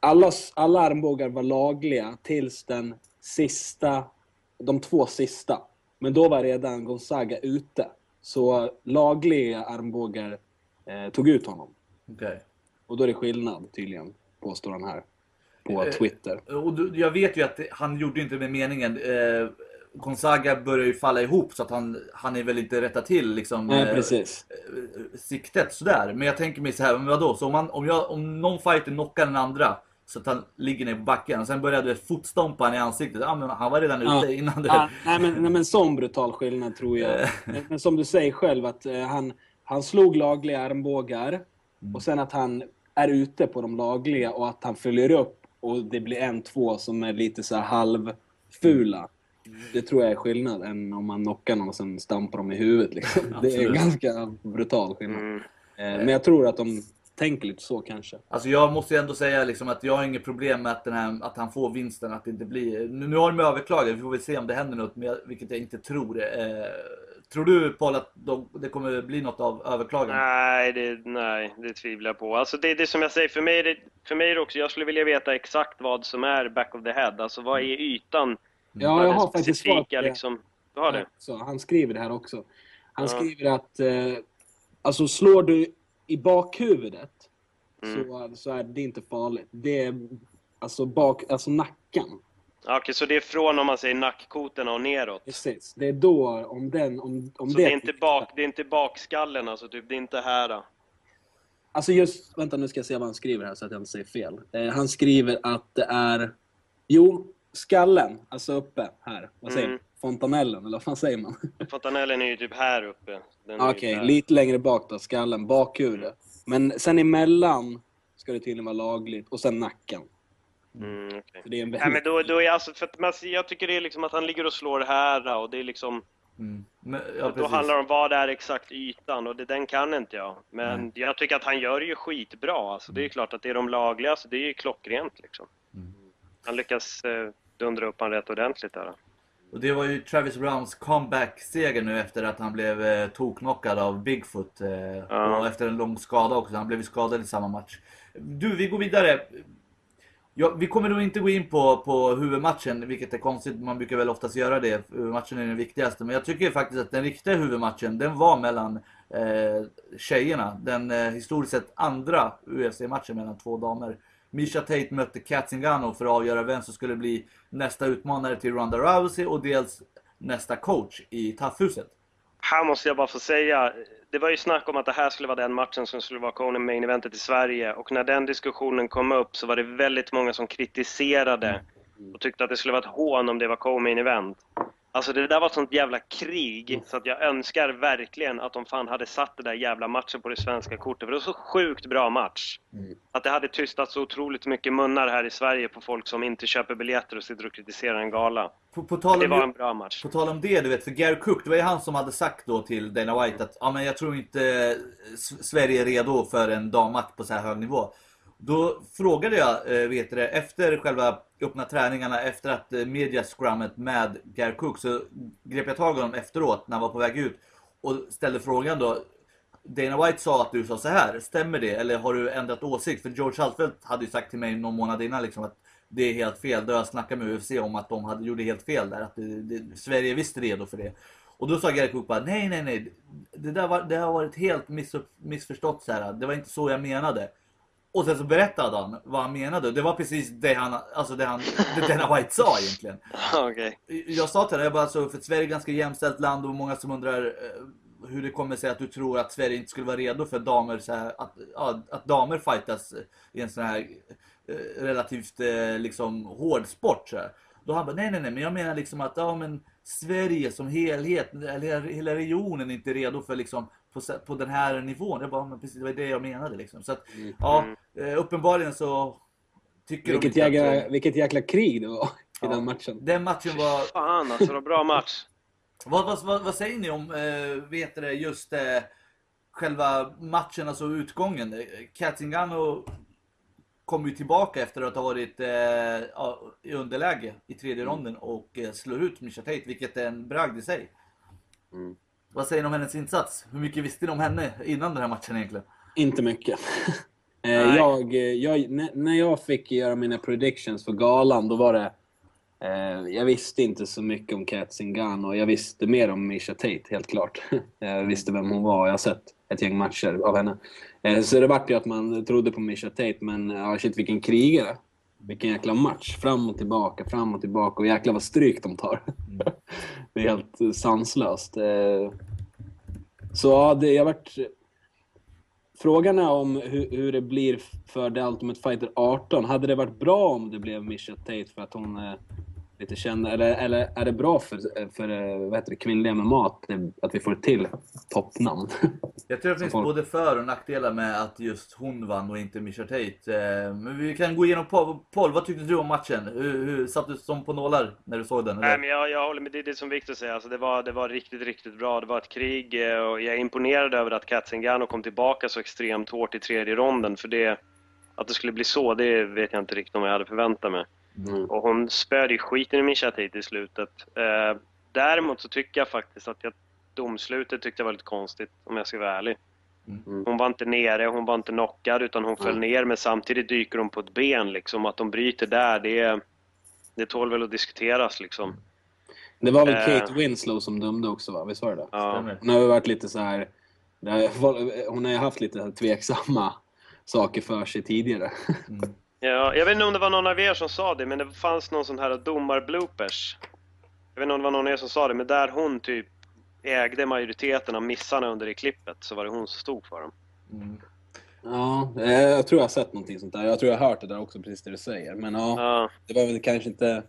Speaker 3: alla, alla armbågar var lagliga tills den sista, de två sista. Men då var redan Gonzaga ute. Så lagliga armbågar eh, tog ut honom.
Speaker 2: Okej.
Speaker 3: Och då är det skillnad tydligen, påstår han här. På
Speaker 2: Eh,
Speaker 3: Twitter.
Speaker 2: Och du, jag vet ju att han gjorde inte med meningen. Eh, Gonzaga börjar ju falla ihop så att han, han är väl inte rätta till liksom,
Speaker 3: Nej,
Speaker 2: eh,
Speaker 3: precis.
Speaker 2: eh, siktet sådär. Men jag tänker mig så här, men vadå? Så om, man, om, jag, om någon fighter knockar den andra så att han ligger ner på backen och sen började fotstompa han i ansiktet. Ja, men han var redan ute
Speaker 3: Ja.
Speaker 2: innan det.
Speaker 3: Ja, nej, men, nej, men sån brutal skillnad tror jag. Men, men som du säger själv, att eh, han, han slog lagliga armbågar och sen att han är ute på de lagliga och att han följer upp och det blir en, två som är lite så här halvfula. Det tror jag är skillnad än om man knockar någon och sen stampar dem i huvudet. Liksom. Det är
Speaker 2: Absolut.
Speaker 3: ganska brutal skillnad.
Speaker 4: Mm.
Speaker 3: Eh, Men jag tror att de tänker lite så kanske.
Speaker 2: Alltså jag måste ju ändå säga liksom att jag har inget problem med att, den här, att han får vinsten, att det inte blir... Nu, nu har de överklagat, vi får väl se om det händer något, men jag, vilket jag inte tror. Eh, tror du Paul att de, det kommer bli något av överklagan?
Speaker 4: Nej, det, nej, det tvivlar jag på. Alltså det, det som jag säger, för mig, är det, för mig är det också, jag skulle vilja veta exakt vad som är back of the head. Alltså vad är ytan?
Speaker 3: Ja,
Speaker 4: Vad är
Speaker 3: jag har faktiskt svar på
Speaker 4: specifika,
Speaker 3: det.
Speaker 4: liksom, Du har det?
Speaker 3: Så han skriver det här också. Han
Speaker 4: Ja.
Speaker 3: skriver att eh, alltså slår du i bakhuvudet
Speaker 4: Mm.
Speaker 3: så, så är det inte farligt. Det är alltså, bak, alltså nacken.
Speaker 4: Ja, Okej, så det är från om man säger nackkotorna och neråt?
Speaker 3: Precis. Det är då, om den... Om, om
Speaker 4: Så det är inte, bak, det är inte bakskallen alltså, typ, det är inte här då.
Speaker 3: Alltså just, vänta nu ska jag se vad han skriver här så att jag inte säger fel. Eh, han skriver att det är, jo, skallen, alltså uppe här. Vad säger
Speaker 4: Mm.
Speaker 3: man? Fontanellen, eller vad fan säger man?
Speaker 4: Fontanellen är ju typ här uppe.
Speaker 3: Okej,
Speaker 4: här.
Speaker 3: lite längre bak då, skallen, bakhuvudet. Men sen emellan ska det tydligen vara lagligt, och sen nacken.
Speaker 4: Mm,
Speaker 3: det är en
Speaker 4: Nej men då, då är alltså, för att man, jag tycker det är liksom att han ligger och slår här och det är liksom,
Speaker 2: Mm. Men, ja,
Speaker 4: då
Speaker 2: precis.
Speaker 4: handlar det om vad är exakt ytan och det, den kan inte jag. Men jag tycker att han gör det ju skitbra. Alltså, det är ju klart att det är de lagliga, så det är ju klockrent liksom.
Speaker 2: Mm.
Speaker 4: Han lyckas eh, dundra upp han rätt ordentligt där.
Speaker 2: Och det var ju Travis Browns comeback-seger nu efter att han blev eh, toknockad av Bigfoot. Eh,
Speaker 4: Ja.
Speaker 2: Och efter en lång skada också. Han blev skadad i samma match. Du, vi går vidare. Ja, vi kommer nog inte gå in på, på huvudmatchen, vilket är konstigt. Man brukar väl oftast göra det. Huvudmatchen är den viktigaste. Men jag tycker faktiskt att den riktiga huvudmatchen, den var mellan eh, tjejerna. Den eh, historiskt sett andra UFC-matchen mellan två damer. Misha Tate mötte Katzingano för att avgöra vem som skulle bli nästa utmanare till Ronda Rousey och dels nästa coach i Taffhuset.
Speaker 4: Här måste jag bara få säga, det var ju snack om att det här skulle vara den matchen som skulle vara Conan Main Eventet i Sverige och när den diskussionen kom upp så var det väldigt många som kritiserade och tyckte att det skulle vara ett hån om det var Co-Main Event. Alltså det där var ett sånt jävla krig så att jag önskar verkligen att de fan hade satt det där jävla matchen på det svenska kortet för det var så sjukt bra match. Att det hade tystat så otroligt mycket munnar här i Sverige på folk som inte köper biljetter och sitter och kritiserar en gala.
Speaker 2: På, på, tal
Speaker 4: Det
Speaker 2: om,
Speaker 4: var en bra match.
Speaker 2: på tal om det, du vet, för Gary Cook, det var ju han som hade sagt då till Dana White att ja, men jag tror inte S- Sverige är redo för en dammatch på så här hög nivå. Då frågade jag, eh, vet du det, efter själva öppna träningarna, efter att eh, media scrummet med Gary Cook, så grep jag tag i honom efteråt när han var på väg ut och ställde frågan då. Dana White sa att du sa så här, stämmer det? Eller har du ändrat åsikt? För George Haltfeldt hade ju sagt till mig någon månad innan liksom att det är helt fel. Då har jag snackat med UFC om att de hade, gjorde helt fel där. Att det, det, Sverige är visst redo för det. Och då sa Gary Cook bara, nej nej nej. Det, där var, det har varit helt miss, missförstått så här. Det var inte så jag menade. Och sen så berättade han vad han menade. Det var precis det han, alltså det han, det Dana White sa egentligen.
Speaker 4: Okej.
Speaker 2: Jag sa till dig, jag bara så för Sverige är ett ganska jämställt land och många som undrar eh, hur det kommer sig att du tror att Sverige inte skulle vara redo för damer så här, att, att damer fightas i en sån här eh, relativt eh, liksom hård sport så här. Då han bara, nej nej nej, men jag menar liksom att ja men Sverige som helhet, eller hela regionen är inte redo för liksom på, på den här nivån. Jag bara, men precis det var det jag menade liksom. Så att, ja, eh, uppenbarligen så tycker
Speaker 3: Vilket
Speaker 2: de inte att-
Speaker 3: jäkla, vilket jäkla krig det var i
Speaker 2: Ja.
Speaker 3: den matchen.
Speaker 2: Den matchen var
Speaker 4: Fan alltså, det var bra match.
Speaker 2: Vad, vad, vad, vad säger ni om eh, vet det, just eh, själva matchen, alltså utgången? Eh, Kat Zingano kom ju tillbaka efter att ha varit eh, i underläge i tredje ronden och eh, slår ut Misha Tate, vilket är en bragd i sig.
Speaker 3: Mm.
Speaker 2: Vad säger ni om hennes insats? Hur mycket visste ni om henne innan den här matchen egentligen?
Speaker 3: Inte mycket. Eh, jag, eh, jag, när- jag fick göra mina predictions för galan, då var det... Eh, jag visste inte så mycket om Kat Zingano. Jag visste mer om Misha Tate, helt klart. jag visste vem hon var. Jag har sett ett gäng matcher av henne. Eh, så det vart ju att man trodde på Misha Tate, men ja, shit vilken krigare. Vilken jäkla match. Fram och tillbaka, fram och tillbaka. Och jäklar vad stryk de tar. det är helt sanslöst. Eh, så ja, det, har varit... Frågan är om hur, hur det blir för The Ultimate Fighter 18. Hade det varit bra om det blev Misha Tate för att hon eh, lite känd? Eller, eller är det bra för, för eh, vad heter det, kvinnliga MMA att, att vi får till toppnamn?
Speaker 2: Jag tror det finns
Speaker 3: folk-
Speaker 2: både för och nackdelar med att just hon vann och inte Misha Tate. Eh, men vi kan gå igenom Paul, Paul vad tyckte du om matchen? Hur, hur satt du som på nålar när du såg den? eller?
Speaker 4: Nej, men jag, jag håller med det, är det som Victor säger. Alltså, det, var, det var riktigt, riktigt bra. Det var ett krig eh, och jag är imponerad över att Kat Zingano kom tillbaka så extremt hårt i tredje ronden. För det, att det skulle bli så, det vet jag inte riktigt om jag hade förväntat mig.
Speaker 3: Mm.
Speaker 4: Och hon spöade ju skiten i Misha Tate i slutet. Eh, däremot så tycker jag faktiskt att jag, domslutet tyckte jag var lite konstigt, om jag ska vara ärlig.
Speaker 3: Mm.
Speaker 4: Hon var inte nere, hon var inte knockad, utan hon föll ner. Men samtidigt dyker hon på ett ben liksom. Att de bryter där, det, det tål väl att diskuteras liksom.
Speaker 3: Det var väl
Speaker 4: Eh.
Speaker 3: Kate Winslow som dömde också, va? Visst var det det?
Speaker 4: Ja.
Speaker 2: Stämmer.
Speaker 3: Hon har ju varit lite så här... Hon har ju haft lite tveksamma saker för sig tidigare.
Speaker 4: Ja, jag vet inte om det var någon av er som sa det, men det fanns någon sån här domar-bloopers. Jag vet inte om det var någon av er som sa det, men där hon typ ägde majoriteten av missarna under det klippet, så var det hon som stod för dem.
Speaker 2: Mm.
Speaker 3: Ja, eh, jag tror jag har sett någonting sånt där. Jag tror jag har hört det där också, precis det du säger. Men ja,
Speaker 4: Ja,
Speaker 3: det var väl kanske inte...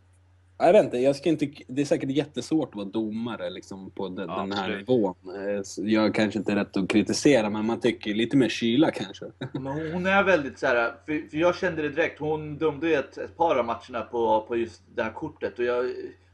Speaker 3: Ja, Jag vet inte, jag ska inte, det är säkert jättesvårt att vara domare liksom, på den,
Speaker 4: Ja,
Speaker 3: den här
Speaker 4: absolut.
Speaker 3: nivån. Eh, Jag är kanske inte rätt att kritisera, men man tycker lite mer kyla kanske.
Speaker 2: Men hon- hon är väldigt så här, för, för jag kände det direkt. Hon dömde ju ett, ett par av matcherna på, på just det här kortet. Och jag,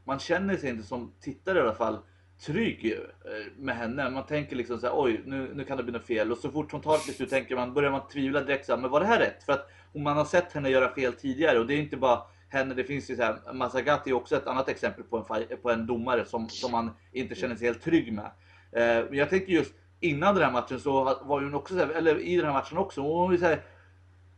Speaker 2: man känner sig inte som tittare i alla fall trygg eh, med henne. Man tänker liksom så här, oj nu, nu kan det bli något fel. Och så fort hon tar ett beslut tänker man, börjar man tvivla direkt så här, men var det här rätt? För att man har sett henne göra fel tidigare och det är inte bara henne, det finns ju så här, Masagati är också ett annat exempel på en, på en domare som, som man inte känner sig helt trygg med. Eh, men jag tänker just innan den här matchen så var hon också såhär, eller i den här matchen också, hon var så här,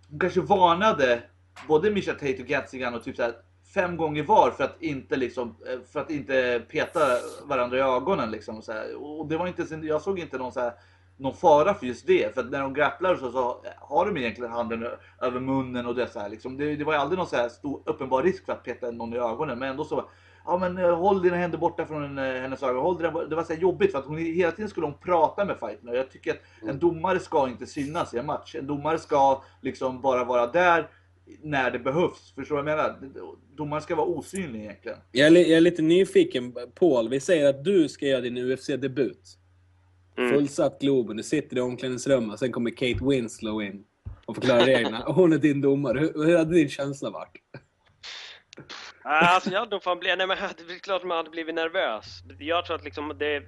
Speaker 2: hon kanske varnade både Misha Tate och Gatzigan och typ så här, fem gånger var för att inte liksom, eh, för att inte peta varandra i ögonen liksom. Så här. Och det var inte, jag såg inte någon såhär någon fara för just det. För att när de grapplar så, så har de egentligen handen över munnen och det så här liksom. Det, det var ju aldrig någon så här stor uppenbar risk för att peta någon i ögonen. Men ändå så, ja men eh, håll dina händer borta från eh, hennes ögon. Håll dina, det var så här jobbigt för att hon hela tiden skulle hon prata med fighterna. Jag tycker att en domare ska inte synas i en match. En domare ska liksom bara vara där när det behövs. Förstår du vad jag menar? Domaren ska vara osynlig egentligen.
Speaker 3: Jag är, jag är lite nyfiken, Paul. Vi säger att du ska göra din UFC-debut.
Speaker 4: Mm.
Speaker 3: Fullsatt Globen, du sitter i omklädningsrummet, sen kommer Kate Winslow in och förklarar reglerna. Och hon är din domare. Hur, hur hade din känsla varit?
Speaker 4: Alltså jag hade nog fan blivit, nej men det är klart man hade blivit nervös. Jag tror att liksom det,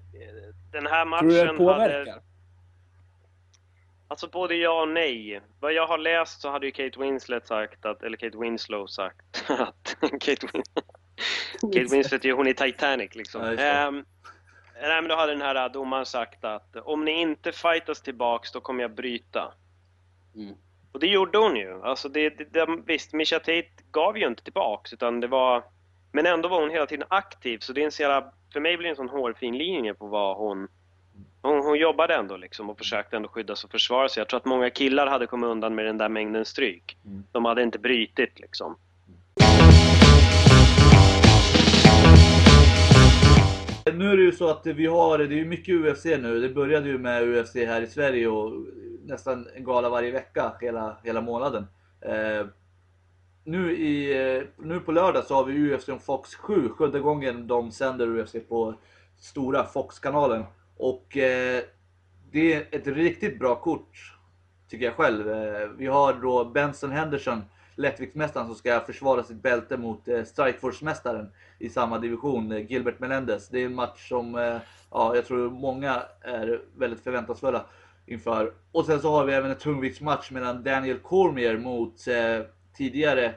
Speaker 4: den här
Speaker 3: Tror du det
Speaker 4: matchen
Speaker 3: påverkar?
Speaker 4: hade... Alltså både ja och nej. Vad jag har läst så hade ju Kate Winslet sagt att, eller Kate Winslow sagt att Kate, Win Kate Winslet är ju hon i Titanic liksom.
Speaker 2: Ja,
Speaker 4: nej men då hade den här domaren sagt att om ni inte fightas tillbaks då kommer jag bryta.
Speaker 3: Mm.
Speaker 4: Och det gjorde hon ju. Alltså det, det, det, visst, Misha Tate gav ju inte tillbaks utan det var... Men ändå var hon hela tiden aktiv så det är en så jävla, För mig blir det en sån hårfin linje på vad hon... Hon, hon jobbade ändå liksom och försökte ändå skydda sig och försvara sig. Jag tror att många killar hade kommit undan med den där mängden stryk.
Speaker 2: Mm.
Speaker 4: De hade inte brytit liksom.
Speaker 2: Nu är det ju så att vi har, det är ju mycket UFC nu. Det började ju med UFC här i Sverige och nästan en gala varje vecka hela, hela månaden. Eh, nu, i, nu på lördag så har vi UFC om Fox 7, sjunde gången de sänder UFC på stora Fox-kanalen. Och eh, det är ett riktigt bra kort, tycker jag själv. Eh, vi har då Benson Henderson, lättviktsmästaren, som ska försvara sitt bälte mot eh, Strikeforce-mästaren i samma division, eh, Gilbert Melendez. Det är en match som eh, ja, jag tror många är väldigt förväntansfulla inför. Och sen så har vi även en tungviktsmatch mellan Daniel Cormier mot eh, tidigare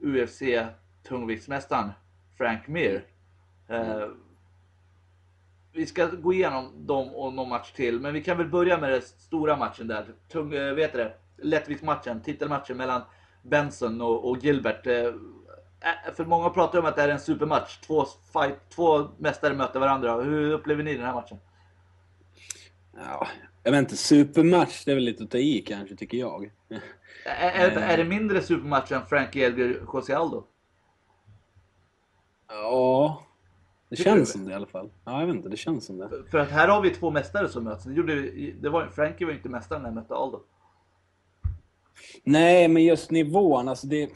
Speaker 2: UFC tungviktsmästaren Frank Mir. Eh, vi ska gå igenom dem och någon match till, men vi kan väl börja med den stora matchen där. Tung, eh, vet det? Lättviktsmatchen, titelmatchen mellan Benson och, och Gilbert. Eh, eh, för många pratar om att det här är en supermatch. Två, fight, två mästare möter varandra. Hur upplever ni den här matchen?
Speaker 3: Ja, jag vet inte, supermatch, det är väl lite att ta i kanske, tycker jag.
Speaker 2: Är, är, är det mindre supermatch än Frankie Edgar José Aldo?
Speaker 3: Ja, det
Speaker 2: Tycker
Speaker 3: känns
Speaker 2: du?
Speaker 3: som det i alla fall. Ja, jag vet inte, det känns som det.
Speaker 2: För- att här har vi två mästare som möts. Det gjorde, det var, Frankie var ju inte mästare när han mötte Aldo.
Speaker 3: Nej, men just nivån, alltså det,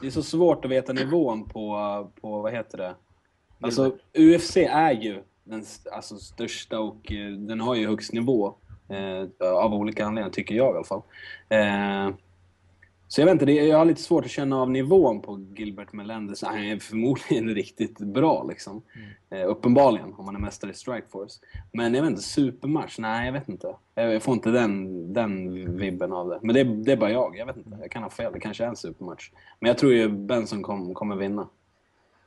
Speaker 3: det är så svårt att veta nivån på, på vad heter det? Alltså, UFC är ju den alltså, största och eh, den har ju högst nivå. Eh, av olika anledningar, tycker jag i alla fall. Eh, så jag vet inte, jag har lite svårt att känna av nivån på Gilbert Melendez. Han är förmodligen riktigt bra liksom. Eh, uppenbarligen, om man är mästare i Strikeforce. Men jag vet inte, supermatch? Nej, jag vet inte. Jag, jag får inte den, den vibben av det. Men det, det är bara jag, jag vet inte. Jag kan ha fel, det kanske är en supermatch. Men jag tror ju Benson kom, kommer vinna.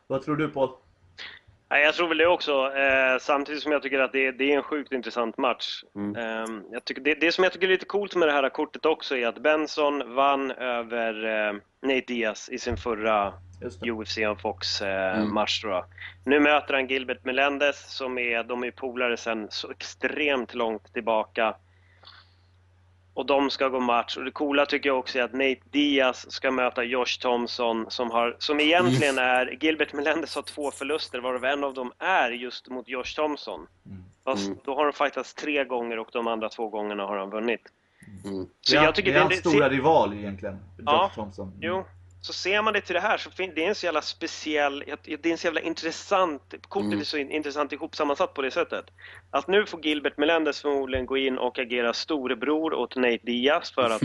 Speaker 2: Vad tror du Paul?
Speaker 4: Nej, jag tror väl det också, eh, samtidigt som jag tycker att det, det är en sjukt intressant match.
Speaker 3: Mm.
Speaker 4: Eh, jag tycker, det, det som jag tycker är lite coolt med det här kortet också är att Benson vann över eh, Nate Diaz i sin förra. UFC on Fox eh,
Speaker 3: Mm.
Speaker 4: match. Då. Nu möter han Gilbert Melendez som är, de är polare sen så extremt långt tillbaka. Och de ska gå match. Och det coola tycker jag också är att Nate Diaz ska möta Josh Thompson som, har, som egentligen är... Gilbert Melendez har två förluster varav en av dem är just mot Josh Thompson. Fast
Speaker 3: Mm.
Speaker 4: då har de fightats tre gånger och de andra två gångerna har han vunnit.
Speaker 3: Mm.
Speaker 4: Så
Speaker 2: det är,
Speaker 4: jag tycker
Speaker 2: det är hans
Speaker 4: det,
Speaker 2: stora rival egentligen. Josh
Speaker 4: Ja,
Speaker 2: Thompson.
Speaker 4: Jo, så ser man det till det här så det är en så jävla speciell, det är en så jävla intressant, kortet
Speaker 3: Mm.
Speaker 4: är så in- intressant ihopsammansatt på det sättet. Att nu får Gilbert Melendez förmodligen gå in och agera storebror åt Nate Diaz för att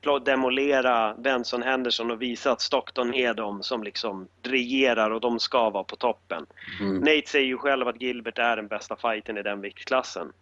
Speaker 4: då demolera Benson Henderson och visa att Stockton är de som liksom regerar och de ska vara på toppen.
Speaker 3: Mm.
Speaker 4: Nate säger ju själv att Gilbert är den bästa fighten i den viktklassen.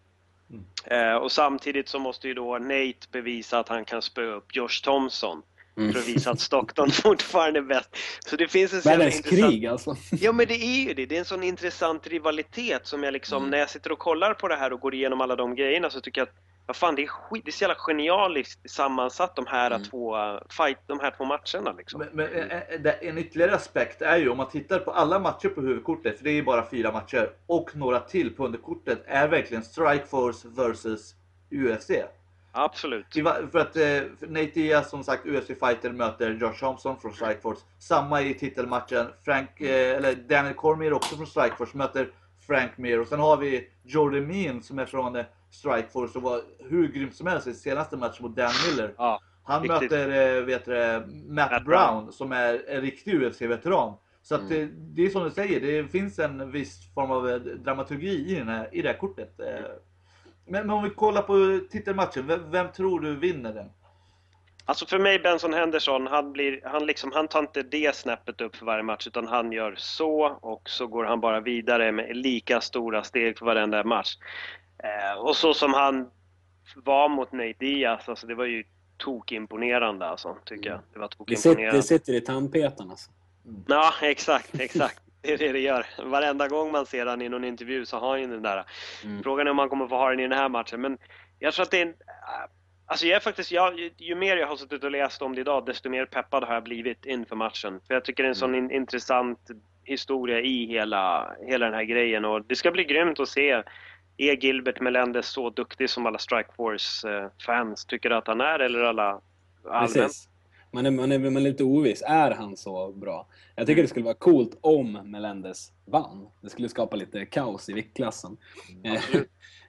Speaker 4: Eh, och samtidigt så måste ju då Nate bevisa att han kan spöa upp Josh Thompson
Speaker 3: Mm.
Speaker 4: för att visa att Stockton fortfarande är bäst. Så det finns en så jävla
Speaker 3: Världens
Speaker 4: intressant...
Speaker 3: krig alltså.
Speaker 4: Ja men det är ju det. Det är en sån intressant rivalitet som jag liksom,
Speaker 3: Mm.
Speaker 4: när jag sitter och kollar på det här och går igenom alla de grejerna så tycker jag att vad fan, det är, skit, det är så jävla genialiskt sammansatt de här,
Speaker 3: Mm.
Speaker 4: två, uh, fight, de här två matcherna liksom.
Speaker 2: Men, men en, en- en ytterligare aspekt är ju om man tittar på alla matcher på huvudkortet, för det är ju bara fyra matcher, och några till på underkortet, är verkligen Strikeforce vs UFC.
Speaker 4: Absolut.
Speaker 2: I För att eh, Nate Diaz som sagt UFC-fighter möter Josh Thompson från Strikeforce. Samma i titelmatchen. Frank, eh, eller Daniel Cormier också från Strikeforce möter Frank Mir. Och sen har vi Jordan Mean som är från eh, Strikeforce och var hur grym som helst i senaste matchen mot Dan Miller.
Speaker 4: Ja,
Speaker 2: Han
Speaker 4: riktigt.
Speaker 2: möter eh, vet du, Matt,
Speaker 4: Matt
Speaker 2: Brown,
Speaker 4: Brown.
Speaker 2: som är en riktig UFC-veteran. Så att det, det är som du säger, det finns en viss form av eh, dramaturgi i, den här, i det här kortet. Eh, Men, men om vi kollar på titelmatchen, vem, vem tror du vinner den?
Speaker 4: Alltså för mig, Benson Henderson, han, blir, han, liksom, han tar inte det snäppet upp för varje match, utan han gör så och så går han bara vidare med lika stora steg för varenda match. Eh, och så som han var mot Nate Diaz, alltså det var ju tokimponerande alltså, tycker jag. Det var
Speaker 3: Det sitter,
Speaker 4: tokimponerande.
Speaker 3: det sitter i tandpetaren alltså.
Speaker 4: Ja, exakt, exakt. Det är det det gör. Varenda gång man ser han i någon intervju så har han ju den där.
Speaker 3: Mm.
Speaker 4: Frågan är om han kommer få ha den i den här matchen. Men jag tror att det är en... Alltså jag är faktiskt, jag, ju- mer jag har suttit och läst om det idag, desto mer peppad har jag blivit inför matchen. För jag tycker det är en sån in, intressant historia i hela, hela den här grejen. Och det ska bli grymt att se. Är Gilbert Melendez så duktig som alla Strikeforce-fans tycker att han är? Eller alla allmänt?
Speaker 3: Precis. Man är, man, är, man är lite oviss. Är han så bra? Jag tycker det skulle vara coolt om Melendez vann. Det skulle skapa lite kaos i viktklassen.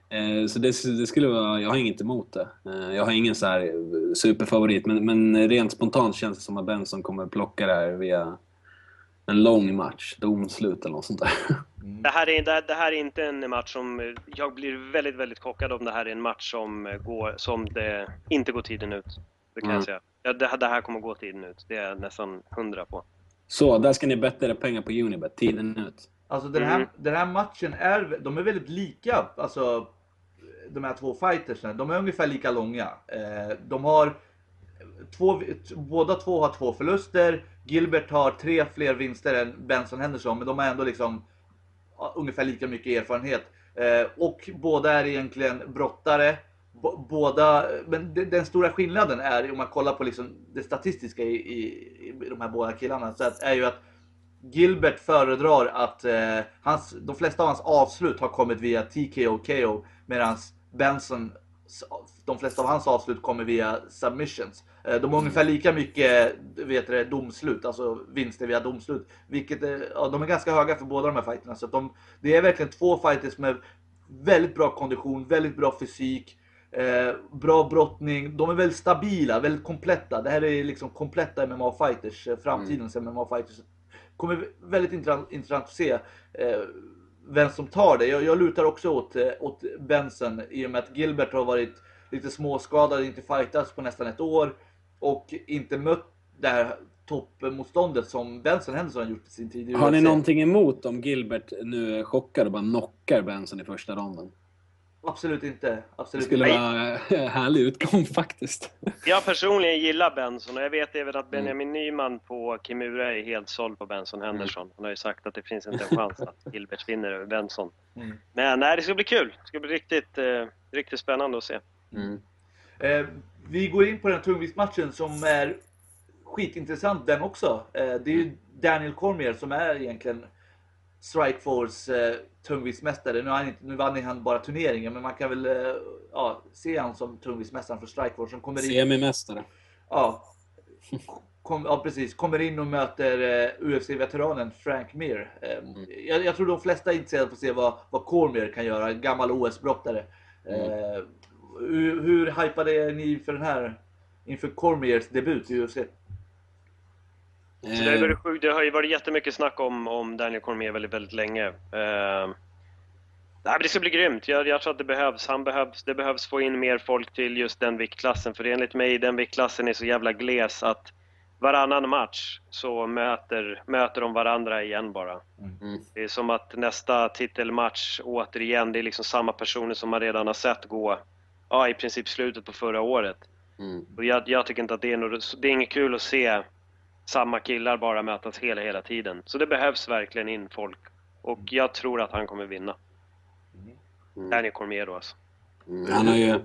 Speaker 3: Eh, eh, Så det, det skulle vara, jag har inget emot det. Eh, Jag har ingen så här superfavorit, men, men rent spontant känns det som att Benson kommer plocka det här via en lång match, domslut eller något sånt där.
Speaker 4: Det här, är, det, det här är inte en match som... Jag blir väldigt, väldigt chockad om det här är en match som, går, som det inte går tiden ut. Det kan
Speaker 3: Mm.
Speaker 4: jag säga. Ja, det, här- det här kommer gå tiden ut. Det är jag nästan hundra på.
Speaker 3: Så, där ska ni betta era pengar på Unibet, tiden ut.
Speaker 2: Alltså den här,
Speaker 4: Mm.
Speaker 2: den här matchen är, de är väldigt lika, alltså de här två fightersna. De är ungefär lika långa. Eh, de har två, båda två har två förluster. Gilbert har tre fler vinster än Benson Henderson, men de har ändå liksom ungefär lika mycket erfarenhet. Eh, och båda är egentligen brottare. Båda, men de- den stora skillnaden är, om man kollar på liksom det statistiska i, i, i de här båda killarna, så att, är ju att Gilbert föredrar att eh, hans, de flesta av hans avslut har kommit via TKO KO medan Benson, de flesta av hans avslut kommer via submissions. Eh, de har ungefär lika mycket vet du, domslut, alltså vinster via domslut. Vilket, eh, ja, de är ganska höga för båda de här fighterna. Så de, det är verkligen två fighters med väldigt bra kondition, väldigt bra fysik. Eh, bra brottning, de är väldigt stabila, väldigt kompletta. Det här är liksom kompletta MMA-fighters, eh, framtidens MMA-fighters. kommer väldigt intressant, intressant att se eh, vem som tar det. Jag, jag lutar också åt, åt Benson i och med att Gilbert har varit lite småskadad, inte fightats på nästan ett år och inte mött det här toppmotståndet som Benson Henderson har gjort i sin tid
Speaker 3: Har ni någonting emot om Gilbert nu är chockad och bara knockar Benson i första ronden?
Speaker 2: Absolut inte.
Speaker 3: Det
Speaker 2: Absolut
Speaker 3: skulle
Speaker 2: inte.
Speaker 3: vara en härlig utgång faktiskt.
Speaker 4: Jag personligen gillar Benson och jag vet även
Speaker 3: Mm.
Speaker 4: att Benjamin Nyman på Kimura är helt såld på Benson Henderson. Han har ju sagt att det finns inte en chans att Gilbert vinner över Benson.
Speaker 2: Mm.
Speaker 4: Men nej, det ska bli kul. Det ska bli riktigt, eh, riktigt spännande att se.
Speaker 3: Mm.
Speaker 2: Eh, vi går in på den tungviktsmatchen som är skitintressant den också. Eh, det är ju Daniel Cormier som är egentligen Strikeforce eh, tungviktsmästare. Nu, han nu vann han bara turneringen men man kan väl eh, ja, se han som tungviktsmästaren för Strikeforce som kommer in.
Speaker 3: Semimästare.
Speaker 2: Ja, kom, ja precis, kommer in och möter eh, UFC-veteranen Frank Mir. Eh, jag, jag tror de flesta är intresserade av att se vad, vad Cormier kan göra, en gammal OS-brottare. Eh, hur, hur hypade är ni inför den här, inför Cormiers debut i UFC?
Speaker 4: Så det, har ju
Speaker 3: Eh,
Speaker 4: varit sjukt. det har ju varit jättemycket snack om, om Daniel Cormier väldigt, väldigt länge. Nej, men det ska bli grymt. Jag, jag tror att det behövs. Han behövs. Det behövs få in mer folk till just den viktklassen. För enligt mig, den viktklassen är så jävla gles att varannan match så möter, möter de varandra igen bara.
Speaker 3: Mm.
Speaker 4: Det är som att nästa titelmatch återigen, det är liksom samma personer som man redan har sett gå ja, i princip slutet på förra året.
Speaker 3: Mm.
Speaker 4: Och jag, jag tycker inte att det är något, det är inget kul att se samma killar bara mötas hela, hela tiden. Så det behövs verkligen in folk. Och jag tror att han kommer vinna.
Speaker 3: Mm.
Speaker 4: Daniel Cormier då alltså.
Speaker 3: Mm, han har ju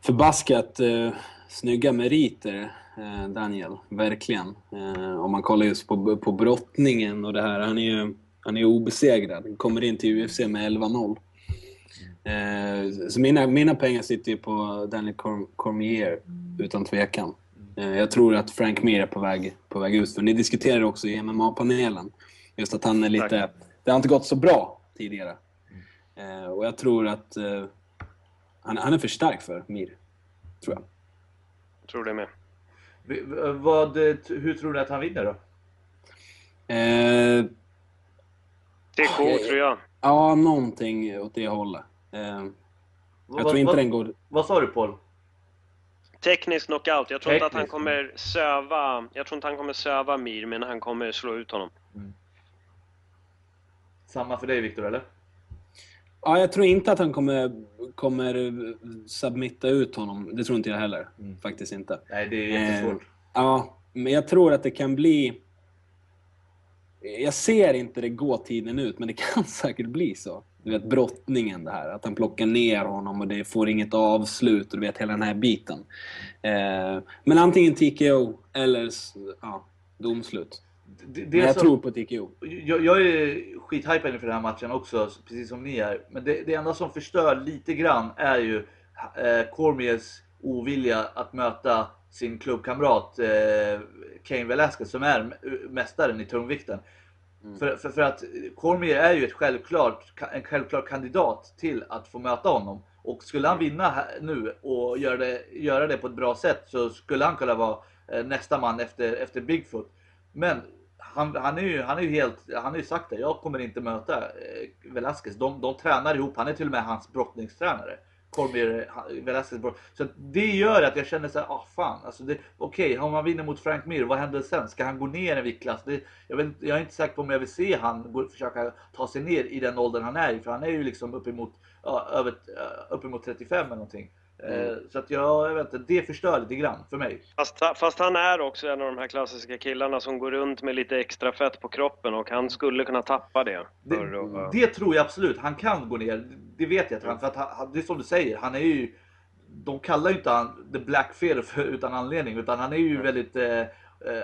Speaker 3: förbaskat eh, snygga meriter, eh, Daniel. Verkligen. Eh, om man kollar just på, på brottningen och det här. Han är ju han är obesegrad. Kommer in till UFC med 11-0. Eh, så mina, mina pengar sitter ju på Daniel Cormier, utan tvekan. Eh, jag tror att Frank Mir är på väg, på väg ut. För ni diskuterade också i MMA-panelen just att han är lite... Det har inte gått så bra tidigare. Eh, och jag tror att eh, han, han är för stark för Mir. Tror jag.
Speaker 4: Jag tror det med.
Speaker 2: Vad, hur tror du att han vinner då?
Speaker 3: Eh,
Speaker 4: TK
Speaker 3: Eh,
Speaker 4: tror jag.
Speaker 3: ja, någonting åt det hållet. Eh, jag
Speaker 2: Vad-
Speaker 3: tror inte
Speaker 2: vad,
Speaker 3: den går...
Speaker 2: Vad sa du Paul?
Speaker 4: Teknisk knockout. Jag tror inte att han
Speaker 2: Teknisk.
Speaker 4: kommer söva... Jag tror inte han kommer söva Mir, men han kommer slå ut honom.
Speaker 2: Samma för dig Viktor eller?
Speaker 3: Ja, jag tror inte att han kommer, kommer submitta ut honom. Det tror inte jag heller.
Speaker 2: Mm.
Speaker 3: Faktiskt inte.
Speaker 2: Nej, det är jättesvårt.
Speaker 3: Eh, ja, men jag tror att det kan bli... Jag ser inte det gå tiden ut, men det kan säkert bli så. Du vet, brottningen det här. Att han plockar ner honom och det får inget avslut och du vet, hela den här biten. Eh, men antingen TKO eller ja, domslut.
Speaker 2: Det,
Speaker 3: Men
Speaker 2: det
Speaker 3: jag
Speaker 2: som,
Speaker 3: tror på TKO.
Speaker 2: jag, jag är skithypad inför den här matchen också, precis som ni är. Men det, det enda som förstör lite grann är ju eh, Cormiers ovilja att möta sin klubbkamrat eh, Cain Velasquez som är mästaren i tungvikten. För, för, för att Cormier är ju ett självklart, en självklar kandidat till att få möta honom. Och skulle han vinna här, nu och göra det, göra det på ett bra sätt så skulle han kunna vara eh, nästa man efter, efter Bigfoot. Men han, han, är ju, han är ju helt, han har ju sagt det, jag kommer inte möta eh, Velasquez. De, de tränar ihop, han är till och med hans brottningstränare. Cormier, Velasquez brott. Så att det gör att jag känner såhär, ah fan. Alltså Okej, okej, om man vinner mot Frank Mir, vad händer sen? Ska han gå ner en viktklass? Det, jag, vet, jag är inte säker på om jag vill se han gå, försöka ta sig ner i den åldern han är i. För han är ju liksom uppemot, ja, över, eh, uppemot 35 eller någonting. Eh, Så att jag, jag vet inte, det förstör lite grann för mig.
Speaker 4: Fast, fast han är också en av de här klassiska killarna som går runt med lite extra fett på kroppen och han skulle kunna tappa det.
Speaker 2: Det,
Speaker 4: att-
Speaker 2: det tror jag absolut. Han kan gå ner. Det vet jag att han, för att han, det är som du säger, han är ju... De kallar ju inte han The Black Fear för, utan anledning, utan han är ju väldigt... Eh, eh,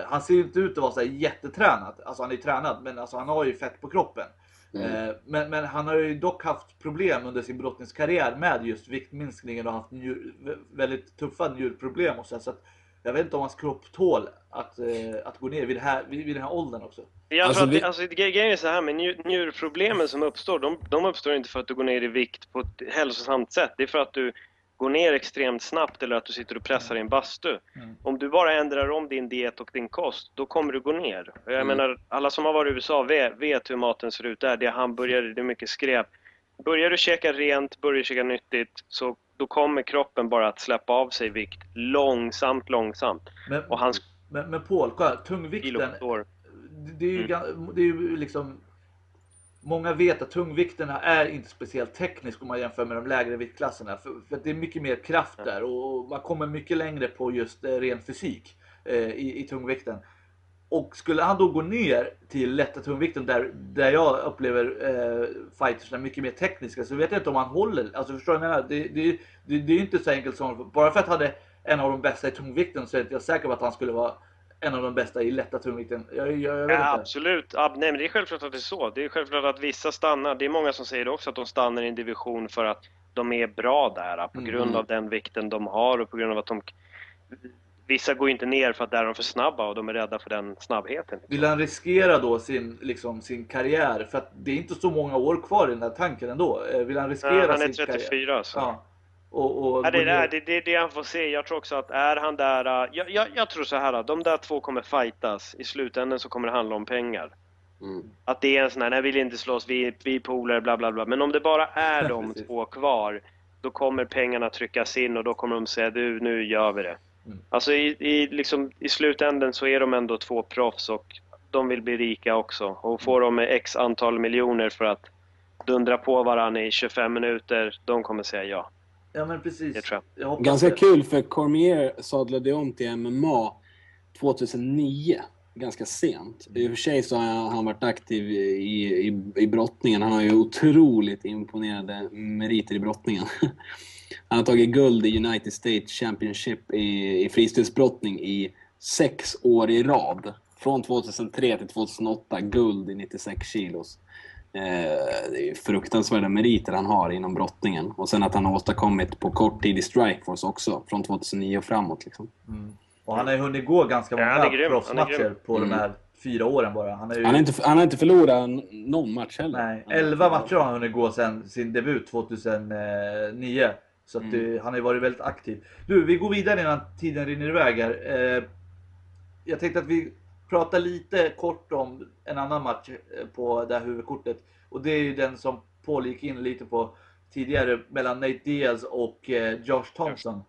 Speaker 2: han ser ju inte ut att vara så jättetränad. Alltså han är ju tränad, men alltså han har ju fett på kroppen. Eh, men, men han har ju dock haft problem under sin brottningskarriär med just viktminskningen och haft njur, vä- väldigt tuffa njurproblem och så, så att jag vet inte om hans kropp tål att, eh, att gå ner vid, det här, vid, vid den här åldern också.
Speaker 4: Jag
Speaker 3: Alltså,
Speaker 4: tror att
Speaker 3: vi-
Speaker 4: det, alltså, gre- grejen är så här med njur, njurproblemen som uppstår, de, de uppstår inte för att du går ner i vikt på ett hälsosamt sätt. Det är för att du går ner extremt snabbt eller att du sitter och pressar i en bastu.
Speaker 2: Mm.
Speaker 4: Om du bara ändrar om din diet och din kost, då kommer du gå ner. Jag
Speaker 3: Mm.
Speaker 4: menar, alla som har varit i USA vet, vet hur maten ser ut där. Det är hamburgare, det är mycket skräp. Börjar du käka rent, börjar du käka nyttigt, så då kommer kroppen bara att släppa av sig vikt långsamt, långsamt.
Speaker 2: Men,
Speaker 4: Och hans
Speaker 2: men, men Paul, kolla, tungvikten, det, är ju,
Speaker 4: Mm.
Speaker 2: det är ju liksom Många vet att tungvikterna är inte speciellt teknisk om man jämför med de lägre viktklasserna. För, för det är mycket mer kraft där och man kommer mycket längre på just eh, ren fysik eh, i, i tungvikten. Och skulle han då gå ner till lätta tungvikten där, där jag upplever eh, fightersna mycket mer tekniska så vet jag inte om han håller. Alltså förstår du vad jag menar? Det, det, det, det är ju inte så enkelt som, bara för att han är en av de bästa i tungvikten så är inte jag säker på att han skulle vara en av de bästa i lätta tungvikten. Jag, jag, jag
Speaker 4: Ja, absolut. Ja, nej, men det är självklart att det är så. Det är självklart att vissa stannar. Det är många som säger det också, att de stannar i en division för att de är bra där. På
Speaker 2: Mm.
Speaker 4: grund av den vikten de har och på grund av att de... Vissa går inte ner för att där är de för snabba och de är rädda för den snabbheten.
Speaker 2: Vill han riskera då sin, liksom, sin karriär? För att det är inte så många år kvar i den här tanken ändå. Eh, Vill han riskera
Speaker 4: Ja, han är
Speaker 2: sin
Speaker 4: 34
Speaker 2: karriär?
Speaker 4: så.
Speaker 2: Ja. Och, och
Speaker 4: Ja, det, är det, det, det han får se. Jag tror också att är han där... äh, Jag, jag, jag tror så här, de där två kommer fightas. I slutändan så kommer det handla om pengar.
Speaker 3: Mm.
Speaker 4: Att det är en sån här, nej vi vill inte slåss, vi, vi är polare, bla bla bla. Men om det bara är de två kvar, då kommer pengarna tryckas in och då kommer de säga du, nu gör vi det.
Speaker 2: Mm.
Speaker 4: Alltså i, i, liksom, i slutändan så är de ändå två proffs och de vill bli rika också. Och får de x antal miljoner för att dundra på varandra i 25 minuter, de kommer säga ja.
Speaker 2: Ja men precis.
Speaker 4: Det tror
Speaker 2: hoppas
Speaker 3: Ganska
Speaker 2: det.
Speaker 3: kul för Cormier sadlade om till MMA 2009. ganska sent. I och för sig så har han varit aktiv i, i, i brottningen. Han har ju otroligt imponerande meriter i brottningen. Han har tagit guld i United States Championship i, i fristilsbrottning i sex år i rad. Från 2003 till 2008, guld i 96 kilos. Eh, det är fruktansvärda meriter han har inom brottningen. Och sen att han har åstadkommit på kort tid i Strikeforce också, från 2009 och framåt. Liksom.
Speaker 2: Mm. Och han har ju hunnit gå ganska många
Speaker 4: ja,
Speaker 2: proffsmatcher på mm. de här fyra åren bara.
Speaker 3: Han, ju... han, har inte, han har inte förlorat någon match heller.
Speaker 2: Nej, 11 matcher har han hunnit gå sedan sin debut 2009. Så att, mm. han har ju varit väldigt aktiv. Du, vi går vidare innan tiden rinner iväg här. Eh, jag tänkte att vi pratar lite kort om en annan match eh, på det här huvudkortet. Och det är ju den som Paul gick in lite på tidigare mellan Nate Diaz och eh, Josh Thompson.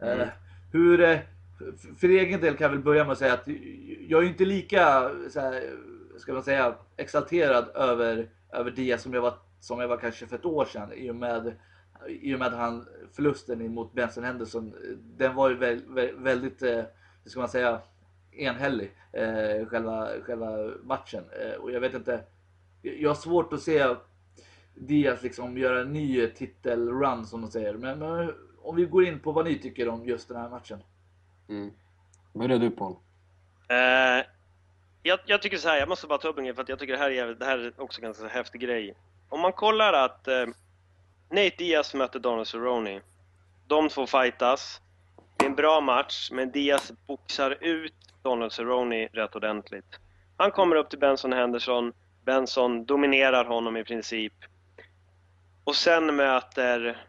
Speaker 2: Mm. Hur, för egen del kan jag väl börja med att säga att jag är inte lika, så här, ska man säga, exalterad över, över Diaz som jag, var, som jag var kanske för ett år sedan i och med i och med han, förlusten mot Benson Henderson, den var ju väldigt, väldigt hur ska man säga, enhällig, eh, själva, själva matchen. Eh, och jag vet inte, jag har svårt att se Diaz liksom göra en ny titelrun som de säger. Men, men, om vi går in på vad ni tycker om just den här matchen.
Speaker 3: Mm. Börjar du Paul?
Speaker 4: Eh, jag, jag, tycker så här, jag måste bara ta upp en grej för att jag tycker det här är, det här är också en ganska häftig grej. Om man kollar att eh, Nate Diaz möter Donald Cerrone. De två fightas. Det är en bra match, men Diaz boxar ut Donald Cerrone rätt ordentligt. Han kommer upp till Benson Henderson. Benson dominerar honom i princip. Och sen möter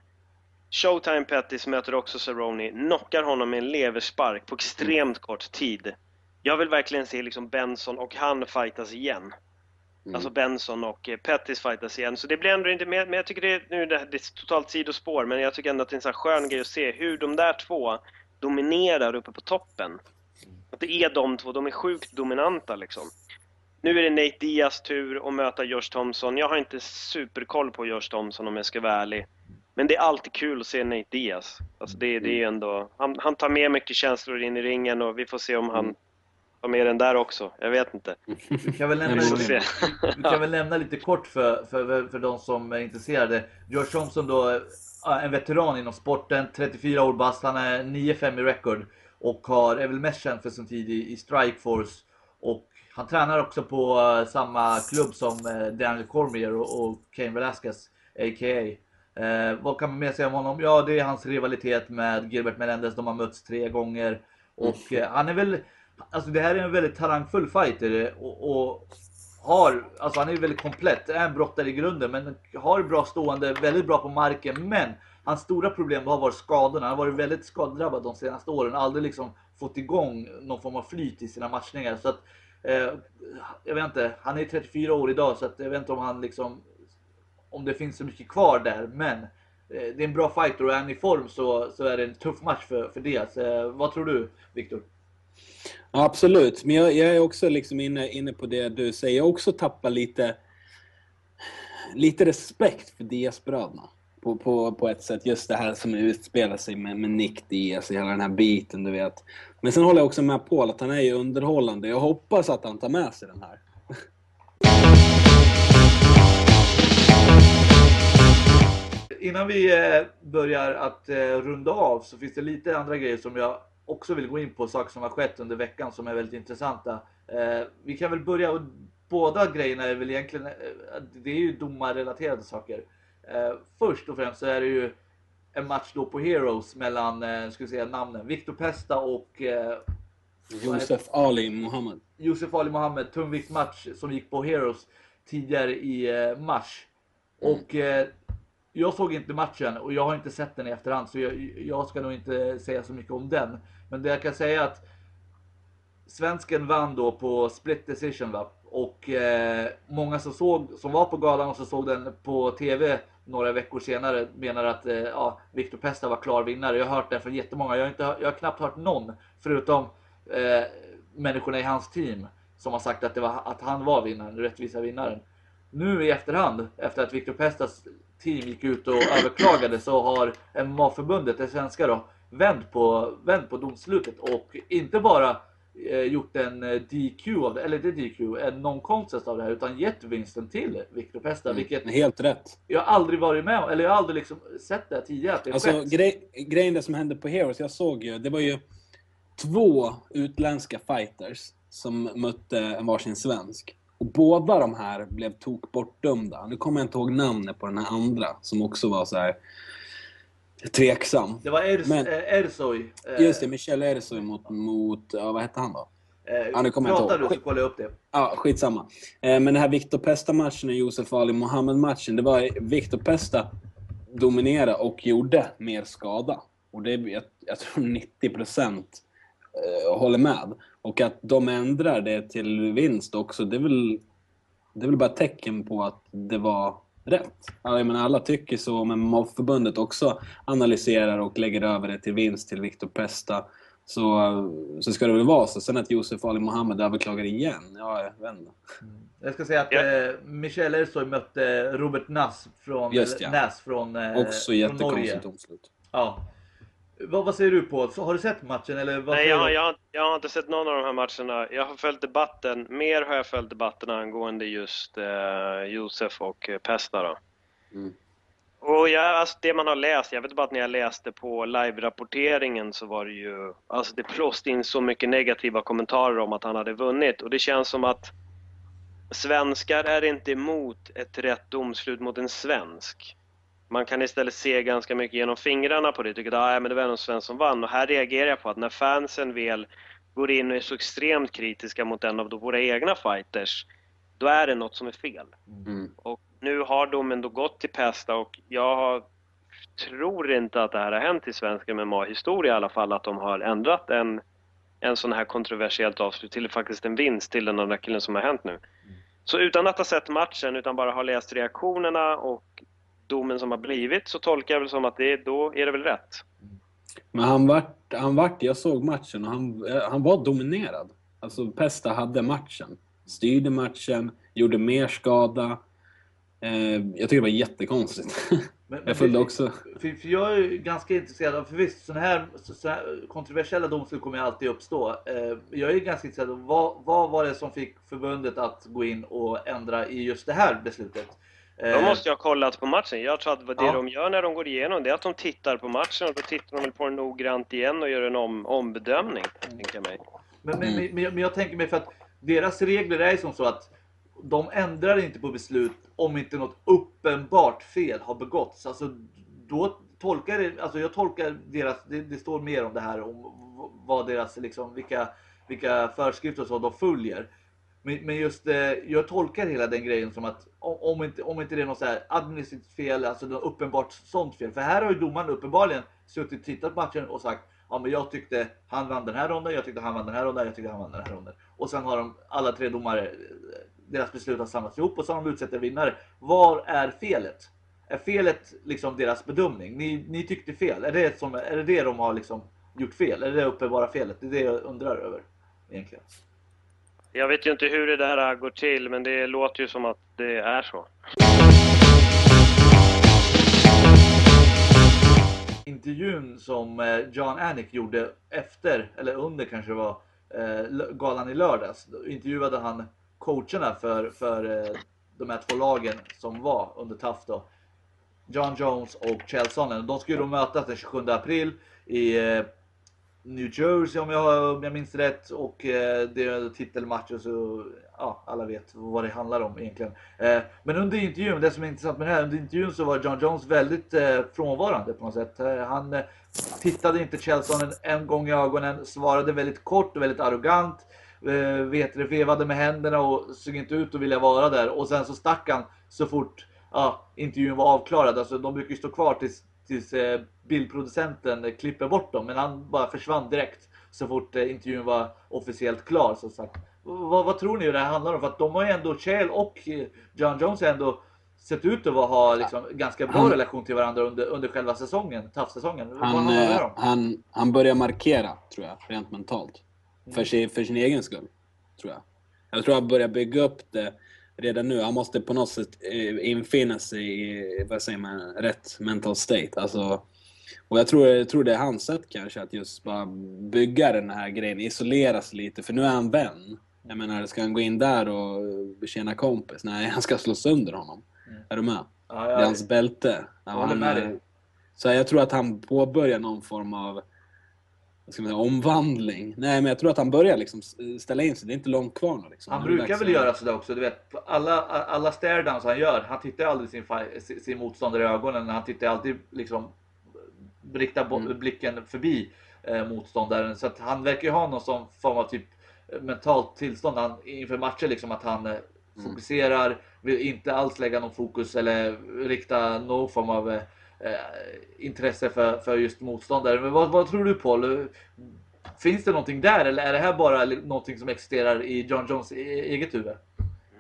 Speaker 4: Showtime Pettis möter också Cerrone, knockar honom med en leverspark på extremt kort tid. Jag vill verkligen se liksom Benson och han fightas igen. Mm. Alltså Benson och eh, Pettis fightas igen. Så det blir ändå inte mer, men jag tycker det, nu det, det är totalt sidospår, men jag tycker ändå att det är en sån skön grej att se hur de där två dominerar uppe på toppen. Att det är de två, de är sjukt dominanta liksom. Nu är det Nate Diaz tur att möta Josh Thompson. Jag har inte superkoll på Josh Thompson om jag ska vara ärlig. Men det är alltid kul att se Nate Diaz. Alltså det, det är ändå, han, han tar med mycket känslor in i ringen och vi får se om han tar med den där också. Jag vet inte.
Speaker 2: Vi kan väl nämna, lite, vi kan väl nämna lite kort för, för, för de som är intresserade. Josh Thompson då, en veteran inom sporten, 34 år bast, han är 9-5 i record och har, är väl mest känd för sin tid i, i Strikeforce. Och han tränar också på uh, samma klubb som uh, Daniel Cormier och, och Cain Velasquez, a.k.a. Uh, vad kan man mer säga om honom? Ja, det är hans rivalitet med Gilbert Melendez. De har mötts tre gånger. Och uh, han är väl, alltså det här är en väldigt talangfull fighter och, och har, alltså han är väldigt komplett, är en brottare i grunden men har bra stående, väldigt bra på marken men Hans stora problem har varit skadorna. Han har varit väldigt skadedrabbad de senaste åren. Aldrig liksom fått igång någon form av flyt i sina matchningar. Så att, eh, jag vet inte, han är 34 år idag så att jag vet inte om han liksom om det finns så mycket kvar där. Men eh, det är en bra fighter och är han i form så, så är det en tuff match för, för Diaz. Eh, vad tror du Viktor?
Speaker 3: Absolut, men jag, jag, är också liksom inne, inne på det du säger. Jag också tappar lite, lite respekt för Diaz-bröderna på, på, på ett sätt. Just det här som utspelar sig med, med Nick Diaz, hela den här biten, du vet. Men sen håller jag också med Paul att han är ju underhållande. Jag hoppas att han tar med sig den här.
Speaker 2: Innan vi eh, börjar att eh, runda av så finns det lite andra grejer som jag också vill gå in på, saker som har skett under veckan som är väldigt intressanta. Eh, vi kan väl börja, båda grejerna är väl egentligen, det är ju domarrelaterade saker. Eh, först och främst så är det ju en match då på Heroes mellan, eh, ska vi säga namnen, Victor Pesta och eh,
Speaker 3: Josef Ali Mohammed.
Speaker 2: Josef Ali Mohammed, tungviktmatch som gick på Heroes tidigare i eh, mars. Mm. Och eh, jag såg inte matchen och jag har inte sett den i efterhand så jag, jag, ska nog inte säga så mycket om den. Men det jag kan säga är att svensken vann då på split decision va? Och eh, många som, såg, som var på galan och som såg den på TV några veckor senare menar att eh, ja, Victor Pesta var klar vinnare. Jag har hört det från jättemånga. Jag har, inte, jag har knappt hört någon förutom eh, människorna i hans team som har sagt att, det var, att han var vinnaren, den rättvisa vinnaren. Nu i efterhand, efter att Victor Pestas team gick ut och överklagade så har MMA-förbundet, det svenska då, vänt på, vänt på domslutet och inte bara eh, gjort en eh, DQ av det, eller inte DQ, en non-contest av det här utan gett vinsten till Victor Pesta. Vilket
Speaker 3: Mm. Helt rätt.
Speaker 2: jag aldrig varit med om, eller jag har aldrig liksom sett det tidigare att det
Speaker 3: Alltså grej, grejen det som hände på Heroes, jag såg ju, det var ju två utländska fighters som mötte en varsin svensk. Och båda de här blev tok bortdömda. Nu kommer jag inte ihåg namnet på den här andra som också var så här tveksam.
Speaker 2: Det var Ers,
Speaker 3: Men-
Speaker 2: eh, Ersoy. eh,
Speaker 3: Just det, Michel Ersoy mot, mot ja, vad hette han då?
Speaker 2: Eh,
Speaker 3: Ja, nu kommer jag inte
Speaker 2: pratar
Speaker 3: ihåg.
Speaker 2: du så kollar jag upp det.
Speaker 3: Ja, skitsamma. Eh, Men den här Victor Pesta-matchen och Josef Ali Mohammed-matchen, det var Victor Pesta dominerade och gjorde mer skada. Och det, jag, jag tror 90 procent håller med. Och att de ändrar det till vinst också, det är väl, det är väl bara tecken på att det var rätt. Ja, Jag menar, alla tycker så, men MOV-förbundet också analyserar och lägger över det till vinst till Victor Pesta. Så, så ska det väl vara så. Sen att Josef Ali Mohammed överklagar igen, ja, jag vet inte.
Speaker 2: Jag ska säga att
Speaker 4: Ja.
Speaker 2: eh, Michel Ersoy mötte Robert Nass från,
Speaker 3: Just ja.
Speaker 2: Nass från, eh,
Speaker 3: Också
Speaker 2: från Norge.
Speaker 3: jättekonstigt domslut.
Speaker 2: Ja. Vad, vad säger du på? Så, har du sett matchen eller? Vad
Speaker 4: Nej, jag, jag, jag har inte sett någon av de här matcherna. Jag har följt debatten. Mer har jag följt debatten angående just eh, Josef och eh, Pesta då.
Speaker 3: Mm.
Speaker 4: Och jag, alltså det man har läst, jag vet bara att när jag läste på live-rapporteringen så var det ju, alltså det blåste in så mycket negativa kommentarer om att han hade vunnit och det känns som att svenskar är inte emot ett rätt domslut mot en svensk. Man kan istället se ganska mycket genom fingrarna på det. Tycker att ah, men det var en svensk som vann. Och här reagerar jag på att när fansen väl går in och är så extremt kritiska mot en av våra egna fighters, då är det något som är fel.
Speaker 3: Mm.
Speaker 4: Och nu har domen då gått till Pesta och jag har, tror inte att det här har hänt i svensk MMA-historia i alla fall, att de har ändrat en, en sån här kontroversiellt avslut till faktiskt en vinst till den andra killen som har hänt nu. Så utan att ha sett matchen, utan bara ha läst reaktionerna och domen som har blivit, så tolkar jag väl som att det, då är det väl rätt.
Speaker 3: Men han vart, han vart, jag såg matchen och han, eh, han var dominerad. Alltså Pesta hade matchen. Styrde matchen, gjorde mer skada. Eh, jag tycker det var jättekonstigt.
Speaker 2: Men-
Speaker 3: jag följde
Speaker 2: för-
Speaker 3: också...
Speaker 2: För, för jag är ju ganska intresserad av, för visst sådana här, så, så här kontroversiella domslut kommer ju alltid uppstå. Eh, jag är ganska intresserad av vad, vad var det som fick förbundet att gå in och ändra i just det här beslutet?
Speaker 4: Då
Speaker 2: Eh,
Speaker 4: måste jag ha kollat på matchen. Jag tror att vad det
Speaker 2: Ja.
Speaker 4: de gör när de går igenom det är att de tittar på matchen och då tittar de väl på den noggrant igen och gör en om, ombedömning, tänker mig.
Speaker 2: Men, men,
Speaker 3: Mm.
Speaker 2: men, jag- men jag tänker mig för att deras regler är ju som så att de ändrar inte på beslut om inte något uppenbart fel har begåtts. Alltså, då tolkar det, alltså jag tolkar deras, det, det står mer om det här om vad deras, liksom, vilka, vilka föreskrifter och så de följer. Men, men just, eh, jag tolkar hela den grejen som att om, inte, om inte det är något så här administrativt fel, alltså något uppenbart sånt fel. För här har ju domaren uppenbarligen suttit och tittat på matchen och sagt Ja men jag tyckte han vann den här ronden, jag tyckte han vann den här ronden, jag tyckte han vann den här ronden. Och sen har de alla tre domare, eh, deras beslut har samlats ihop och så har de utsett en vinnare. Var är felet? Är felet liksom deras bedömning? Ni, ni tyckte fel. Är det, som, är det det de har liksom gjort fel? Är det det uppenbara felet? Det är det jag undrar över egentligen.
Speaker 4: Jag vet ju inte hur det där går till, men det låter ju som att det är så.
Speaker 2: intervjun som eh, John Anik gjorde efter, eller under kanske det var, eh, galan i lördags. Då intervjuade han coacherna för, för eh, de här två lagen som var under TAF då. John Jones och Chelsea. De skulle då mötas den 27 april i New Jersey om jag, om jag minns rätt. Och eh, det är titelmatch och så, ja, alla vet vad det handlar om egentligen. Eh, men under intervjun, det som är intressant med det här, under intervjun så var John Jones väldigt eh, frånvarande på något sätt. Eh, han eh, tittade inte Chelsea en, en gång i ögonen, svarade väldigt kort och väldigt arrogant. Eh, vet vevade med händerna och såg inte ut att vilja vara där. Och sen så stack han så fort ja, intervjun var avklarad. Alltså de brukar ju stå kvar tills, tills eh, bildproducenten klipper bort dem. Men han bara försvann direkt så fort eh, intervjun var officiellt klar. Så sagt. Vad, vad tror ni det här handlar om? För att de har ju ändå, Chael och eh, John Jones har ändå sett ut att ha liksom, ganska bra
Speaker 3: Han-
Speaker 2: relation till varandra under, under själva säsongen, TAF-säsongen.
Speaker 3: Han, eh, han, han börjar markera, tror jag, rent mentalt. För, sin, för sin egen skull, tror jag. Jag tror han börjar bygga upp det redan nu. Han måste på något sätt eh, infinna sig i, vad säger man, rätt mental state. Alltså, Och jag tror, jag tror det är hans sätt kanske att just bara bygga den här grejen, isolera sig lite, för nu är han vän. Jag menar, ska han gå in där och betjäna kompis? Nej, han ska slå sönder honom. Är du med?
Speaker 2: Ja,
Speaker 3: Det är
Speaker 2: ja,
Speaker 3: hans bälte. Ja, han. Så jag tror att han påbörjar någon form av vad ska man säga, omvandling. Nej, men jag tror att han börjar liksom ställa in sig. Det är inte långt kvar nu. Liksom.
Speaker 2: Han brukar väl göra sådär också, du vet. Alla, alla staredowns han gör, han tittar aldrig sin, sin- motståndare i ögonen. Han tittar alltid liksom riktar
Speaker 3: Mm.
Speaker 2: blicken förbi eh, motståndaren. Så att han verkar ju ha någon sån form av typ eh, mentalt tillstånd han, inför matcher liksom att han eh,
Speaker 3: Mm.
Speaker 2: fokuserar, vill inte alls lägga någon fokus eller rikta någon form av eh, eh, intresse för, för just motståndare. Men vad, vad tror du Paul? Finns det någonting där eller är det här bara någonting som existerar i John Jones e-, eget huvud?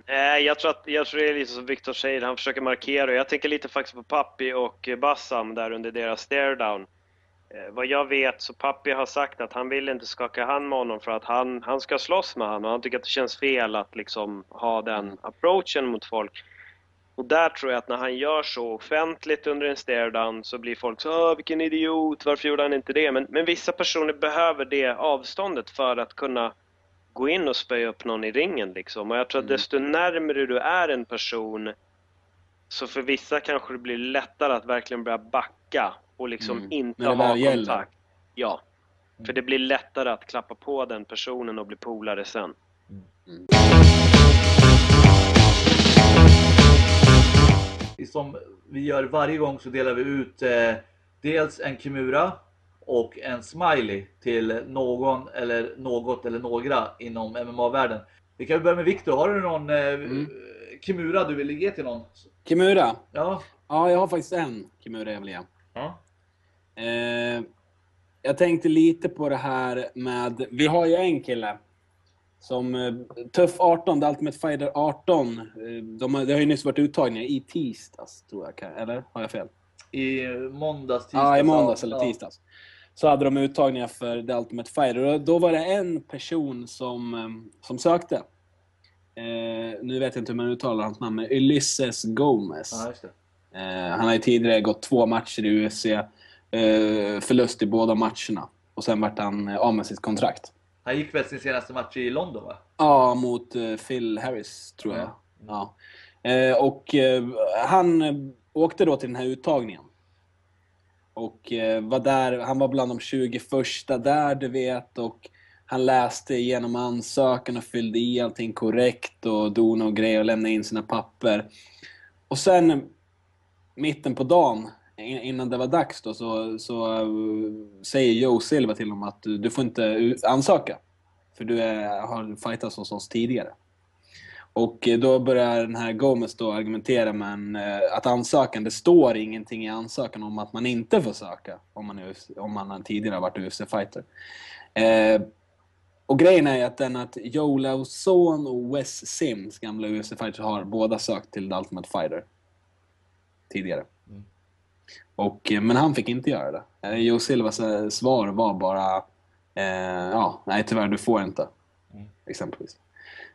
Speaker 4: Eh, jag tror, att, jag tror det är lite som Viktor säger, han försöker markera. Jag tänker lite faktiskt på Pappi och Bassam där under deras stare-down. Eh, vad jag vet så Pappi har sagt att han vill inte skaka hand med honom för att han, han ska slåss med honom och han tycker att det känns fel att liksom ha den approachen mot folk. Och där tror jag att när han gör så offentligt under en stare-down så blir folk så vilken idiot, varför gjorde han inte det? Men, men vissa personer behöver det avståndet för att kunna gå in och spöa upp någon i ringen liksom. Och jag tror att desto närmare du är en person så för vissa kanske det blir lättare att verkligen börja backa och liksom
Speaker 3: Mm.
Speaker 4: inte ha
Speaker 3: väl gäller.
Speaker 4: kontakt. Ja. För det blir lättare att klappa på den personen och bli polare sen.
Speaker 2: Som vi gör varje gång så delar vi ut eh, dels en Kimura och en Smiley till någon eller något eller några inom MMA-världen. Vi kan börja med Viktor. Har du någon eh, Kimura du vill ge till någon?
Speaker 3: Kimura.
Speaker 2: Ja.
Speaker 3: Ja, jag har faktiskt en Kimura jag vill ge.
Speaker 2: ja.
Speaker 3: Eh, jag tänkte lite på det här med... Vi har ju en kille som... Eh, Tuff 18, The Ultimate Fighter 18. Eh, de har, det har ju nyss varit uttagningar i tisdags, tror jag. Eller? Har jag fel?
Speaker 2: I måndags, tisdags.
Speaker 3: Ja, i måndags eller tisdags. Så hade de uttagningar för The Ultimate Fighter. Och då var det en person som, eh, som sökte. Eh, nu vet jag inte hur man uttalar hans namn, men Ulysses Gomez.
Speaker 2: Ja.
Speaker 3: Eh, han har ju tidigare gått två matcher i UFC. Eh, förlust i båda matcherna. Och sen vart han av med sitt kontrakt.
Speaker 2: Han gick väl sin senaste match i London va?
Speaker 3: Ja, mot eh, Phil Harris, tror jag. Ja. Eh, och eh, han åkte då till den här uttagningen. Och var där, han var bland de 20 första där, du vet. Och han läste igenom ansökan och fyllde i allting korrekt och dona och grejer och lämnade in sina papper. Och sen, mitten på dagen, innan det var dags då, så, så eh, säger Joe Silva till honom att du, får inte ansöka. För du är, har fightats hos oss tidigare. Och eh, då börjar den här Gomez då argumentera med en, eh, att ansökan, det står ingenting i ansökan om att man inte får söka om man, är, om man tidigare har varit UFC-fighter. Eh, och grejen är ju att den att Joe Lauzon och Wes Sims, gamla UFC-fighters, har båda sökt till The Ultimate Fighter tidigare. Och, eh, men han fick inte göra det. Eh, Joe Silvas eh, svar var bara eh, ja, nej tyvärr, du får inte. Exempelvis.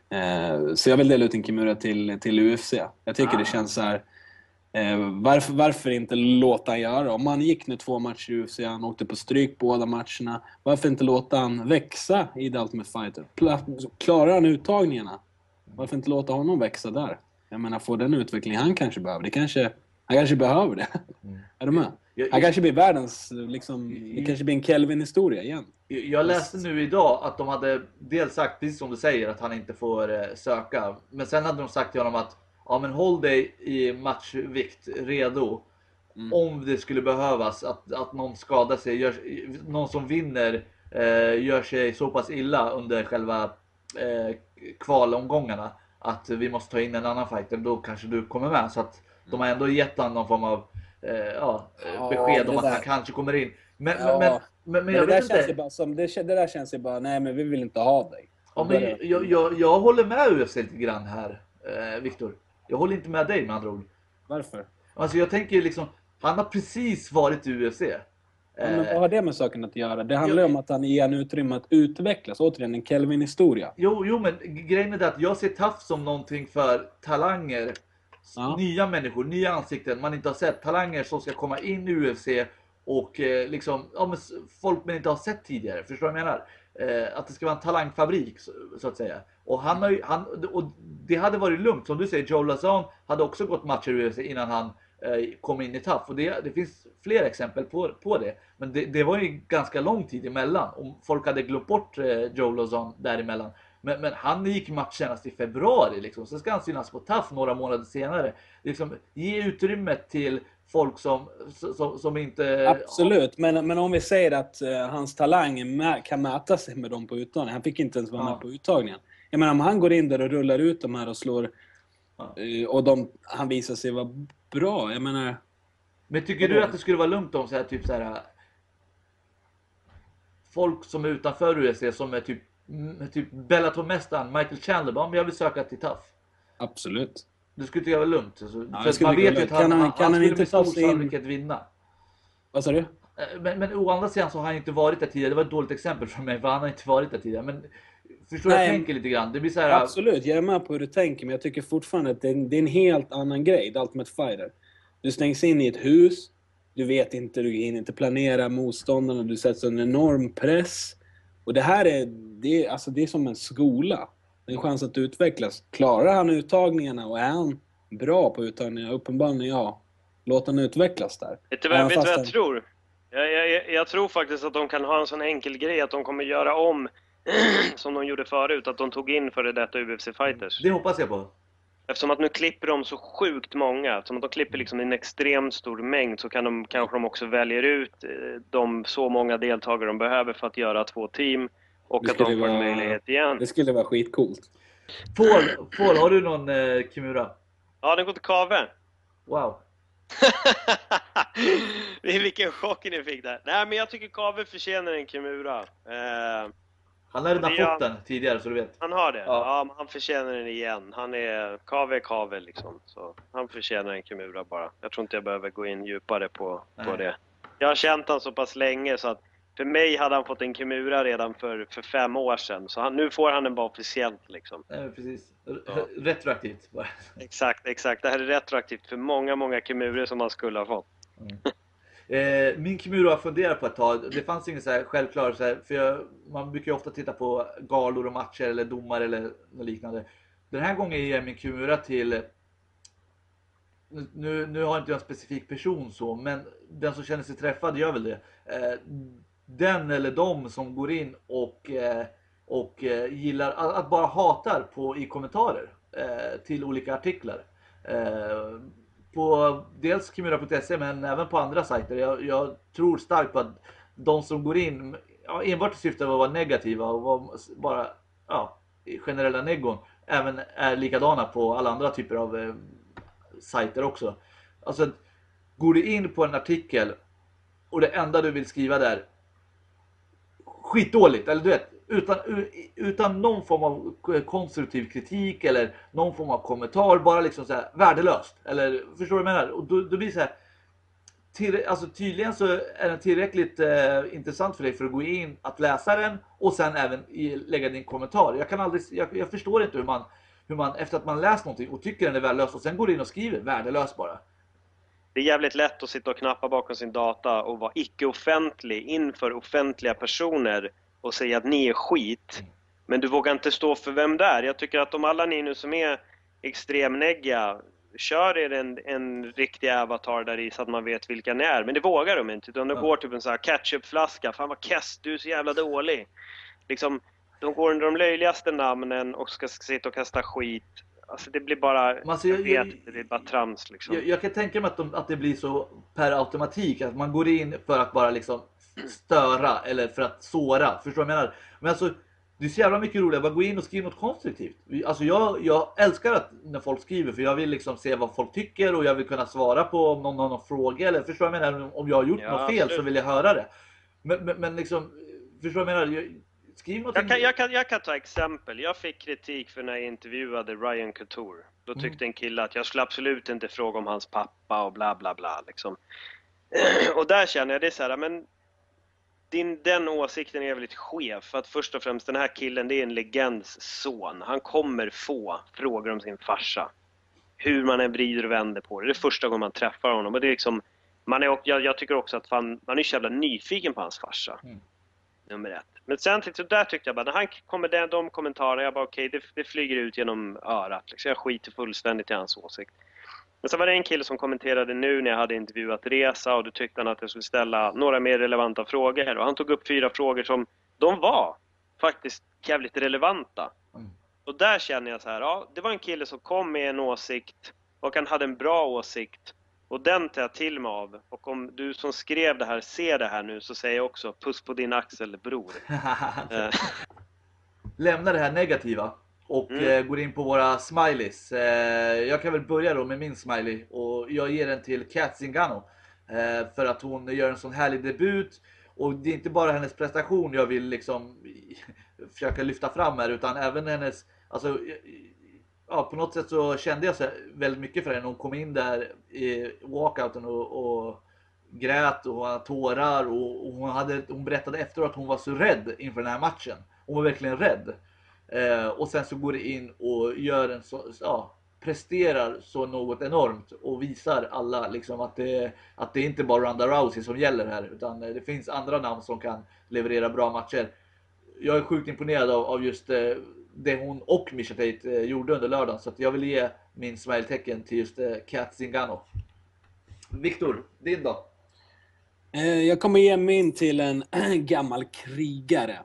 Speaker 3: Eh, så jag vill dela ut en Kimura till, till UFC. Jag tycker det känns så här. Eh, varför, varför inte låta han göra? Om han gick nu två matcher i UFC, han åkte på stryk båda matcherna. Varför inte låta han växa i The Ultimate Fighter? Pla- Klarar han uttagningarna? Varför inte låta honom växa där? Jag menar, få den utveckling han kanske behöver. Det kanske, han kanske behöver det. Är du med?
Speaker 2: Jag-
Speaker 3: Han kanske blir världens, liksom, det kanske blir en Kelvin-historia igen.
Speaker 2: Jag läste nu idag att de hade dels sagt, precis som du säger, att han inte får eh, söka. Men sen hade de sagt till honom att ja, men håll dig i matchvikt redo. Om det skulle behövas att, att någon skadar sig, gör, någon som vinner eh, gör sig så pass illa under själva eh, kvalomgångarna att vi måste ta in en annan fighter. Då kanske du kommer med. Så att de har ändå gett honom någon form av eh, ja, eh,
Speaker 3: Ja,
Speaker 2: besked
Speaker 3: det
Speaker 2: om att
Speaker 3: där-
Speaker 2: han kanske kommer in. Men,
Speaker 3: Ja.
Speaker 2: men, men, men, jag vet
Speaker 3: känns
Speaker 2: inte.
Speaker 3: ju bara som, det, det där känns ju bara, nej men vi vill inte ha dig.
Speaker 2: Ja, men jag, jag, jag håller med UFC lite grann här, eh, Viktor. Jag håller inte med dig med andra ord.
Speaker 3: Varför?
Speaker 2: Alltså jag tänker liksom, han har precis varit i UFC.
Speaker 3: Ja, men vad
Speaker 2: Eh,
Speaker 3: har det med saken att göra? Det handlar ju om att han ger en utrymme att utvecklas. Återigen, en Kelvin-historia.
Speaker 2: jo, jo, men grejen är det att jag ser TAF som någonting för talanger.
Speaker 3: Ja.
Speaker 2: Nya människor, nya ansikten man inte har sett. Talanger som ska komma in i UFC och eh, liksom, ja, men folk man inte har sett tidigare. Förstår du vad jag menar? Eh, att det ska vara en talangfabrik så, så att säga. Och, han har ju, han, och det hade varit lugnt. Som du säger, Joe Lazan hade också gått matcher i UFC innan han eh, kom in i TAF. Och det, det finns fler exempel på, på det. Men det, det var ju ganska lång tid emellan. Och folk hade glömt bort eh, Joe Lazan däremellan. Men, men han gick match senast i februari liksom. Sen ska han synas på TAF några månader senare. Liksom, ge utrymme till folk som, som, som inte...
Speaker 3: Absolut, men, men om vi säger att eh, hans talang kan mäta sig med dem på uttagningen. Han fick inte ens vara
Speaker 2: Ja.
Speaker 3: med på uttagningen. Jag menar om han går in där och rullar ut de här och slår
Speaker 2: Ja.
Speaker 3: eh, och de, han visar sig vara bra. Jag menar,
Speaker 2: Men tycker du att det skulle vara lugnt om så här, typ så här folk som är utanför UFC som är typ, typ Bellator-mästaren Michael Chandler bara, men jag vill söka till TAF.
Speaker 3: absolut.
Speaker 2: Du skulle tycka det var lugnt? Alltså,
Speaker 3: det
Speaker 2: för man vet ju att han,
Speaker 3: Kan han-
Speaker 2: han,
Speaker 3: kan
Speaker 2: han
Speaker 3: han
Speaker 2: skulle
Speaker 3: inte
Speaker 2: med
Speaker 3: ta
Speaker 2: stor
Speaker 3: sig in-
Speaker 2: sannolikhet vinna.
Speaker 3: Vad sa du?
Speaker 2: Eh, Men, men å andra sidan så har han inte varit där tidigare. Det var ett dåligt exempel för mig, för han har inte varit där tidigare. Men förstår du?
Speaker 3: Nej.
Speaker 2: Jag tänker lite grann. Det blir så här...
Speaker 3: Absolut, jag är med på hur du tänker, men jag tycker fortfarande att det är, en- det är en helt annan grej, The Ultimate Fighter. Du stängs in i ett hus, du vet inte, du hinner inte planera motståndarna, du sätts under enorm press. Och det här är, det är, alltså det är som en skola. Det är en chans att utvecklas. Klarar han uttagningarna och är han bra på uttagningarna? Uppenbarligen ja. Låt han utvecklas där.
Speaker 4: Vet du vad, vet vad jag
Speaker 3: han-
Speaker 4: tror? Jag, jag, jag- jag tror faktiskt att de kan ha en sån enkel grej att de kommer göra om som de gjorde förut, att de tog in före detta UFC-fighters.
Speaker 2: Det hoppas jag på.
Speaker 4: Eftersom att nu klipper de så sjukt många, eftersom att de klipper liksom en extremt stor mängd så kan de, kanske de också väljer ut eh, de så många deltagare de behöver för att göra två team och att de får en möjlighet igen.
Speaker 3: Det skulle vara skitcoolt.
Speaker 2: Paul, Paul har du någon eh, Kimura?
Speaker 4: Ja, den går till Kave.
Speaker 2: Wow.
Speaker 4: Vilken chock ni fick där. Nej, men jag tycker Kave förtjänar en Kimura. Eh,
Speaker 2: Han har redan fått den tidigare så du vet.
Speaker 4: han har det?
Speaker 2: Ja.
Speaker 4: Ja. men han förtjänar den igen. Han är... Kave är Kave liksom. Så han förtjänar en Kimura bara. Jag tror inte jag behöver gå in djupare på, på det. Jag har känt honom så pass länge så att för mig hade han fått en Kimura redan för, för fem år sedan. Så han, nu får han den bara officiellt liksom.
Speaker 2: Eh, precis.
Speaker 4: Ja.
Speaker 2: Retroaktivt. bara.
Speaker 4: Exakt, exakt. Det här är retroaktivt för många, många Kimuror som han skulle ha fått.
Speaker 2: Eh, min Kimura har funderat på ett tag. Det fanns ingen så här självklar, så här, för jag, man brukar ju ofta titta på galor och matcher eller domar eller något liknande. Den här gången ger jag min Kimura till nu- nu, har jag inte jag en specifik person så, men den som känner sig träffad gör väl det. Eh, den eller de som går in och, eh, och eh, gillar, att, att bara hatar på, i kommentarer eh, till olika artiklar. Eh, på dels Kimura.se men även på andra sajter. Jag, jag tror starkt på att de som går in ja, enbart i syfte att vara negativa och vara bara ja, generella negon även är likadana på alla andra typer av eh, sajter också. Alltså, går du in på en artikel och det enda du vill skriva där skitdåligt, eller du vet, utan, utan någon form av konstruktiv kritik eller någon form av kommentar, bara liksom så här värdelöst. Eller förstår du vad jag menar? Och då, då blir det så här, till, alltså tydligen så är den tillräckligt eh, intressant för dig för att gå in, att läsa den och sen även i, lägga din kommentar. Jag kan aldrig, jag, jag förstår inte hur man, hur man efter att man läst någonting och tycker den är värdelös och sen går in och skriver värdelös bara.
Speaker 4: Det är jävligt lätt att sitta och knappa bakom sin data och vara icke-offentlig inför offentliga personer och säga att ni är skit. Men du vågar inte stå för vem det är. Jag tycker att om alla ni nu som är extremnegga, kör er en, en riktig avatar där i så att man vet vilka ni är. Men det vågar de inte. Utan de går typ en sån här ketchupflaska. Fan vad kass, du är så jävla dålig. Liksom, de går under de löjligaste namnen och ska sitta och kasta skit. Alltså det blir bara...
Speaker 2: Alltså,
Speaker 4: jag
Speaker 2: jag-
Speaker 4: vet inte, det är bara trams liksom.
Speaker 2: Jag, jag kan tänka mig att, de, att det blir så per automatik, att man går in för att bara liksom störa eller för att såra. Förstår du vad jag menar? Men alltså, det är så jävla mycket roligare att gå in och skriva något konstruktivt. Alltså jag, jag älskar att när folk skriver för jag vill liksom se vad folk tycker och jag vill kunna svara på om någon har någon fråga eller förstår vad jag menar? Om jag har gjort
Speaker 4: Ja,
Speaker 2: något fel så
Speaker 4: absolut.
Speaker 2: vill jag höra det. Men, men, men liksom, förstår vad jag menar? Skriv någonting.
Speaker 4: Jag kan, jag, kan, jag kan ta exempel. Jag fick kritik för när jag intervjuade Ryan Couture. Då
Speaker 2: Mm.
Speaker 4: tyckte en kille att jag skulle absolut inte fråga om hans pappa och bla bla bla. Liksom. Och där känner jag det så här, men din, den åsikten är väldigt skev. För att först och främst, den här killen, det är en legends son. Han kommer få frågor om sin farsa. Hur man än vrider och vänder på det. Det är första gången man träffar honom. Och det är liksom, man är, jag, jag tycker också att fan, man är så jävla nyfiken på hans farsa.
Speaker 2: Mm.
Speaker 4: Nummer ett. Men sen så där tyckte jag bara, när han kommer med de kommentarerna, jag bara okej, det, det flyger ut genom örat. Liksom. Jag skiter fullständigt i hans åsikt. Men sen var det en kille som kommenterade nu när jag hade intervjuat Resa och då tyckte han att jag skulle ställa några mer relevanta frågor. Och han tog upp fyra frågor som, de var faktiskt jävligt relevanta.
Speaker 2: Mm.
Speaker 4: Och där känner jag så här, ja, det var en kille som kom med en åsikt och han hade en bra åsikt. Och den tar jag till mig av. Och om du som skrev det här ser det här nu så säger jag också puss på din axel bror. Eh,
Speaker 2: Lämna det här negativa och
Speaker 4: Mm.
Speaker 2: eh, går in på våra smileys. Eh, jag kan väl börja då med min smiley och jag ger den till Kat Zingano. Eh, för att hon gör en sån härlig debut. Och det är inte bara hennes prestation jag vill liksom försöka lyfta fram här utan även hennes, alltså ja, på något sätt så kände jag så väldigt mycket för henne. Hon kom in där i walkouten och, och grät och hade tårar och, och hon, hade, hon berättade efteråt att hon var så rädd inför den här matchen. Hon var verkligen rädd. Eh, och sen så går det in och gör en så, ja, presterar så något enormt och visar alla liksom att det, att det är inte bara Ronda Rousey som gäller här utan eh, det finns andra namn som kan leverera bra matcher. Jag är sjukt imponerad av, av just eh, det hon och Misha Tate eh, gjorde under lördagen så att jag vill ge min smile-tecken till just eh, Kat Zingano. Viktor, din då?
Speaker 3: Eh, jag kommer ge min till en gammal krigare.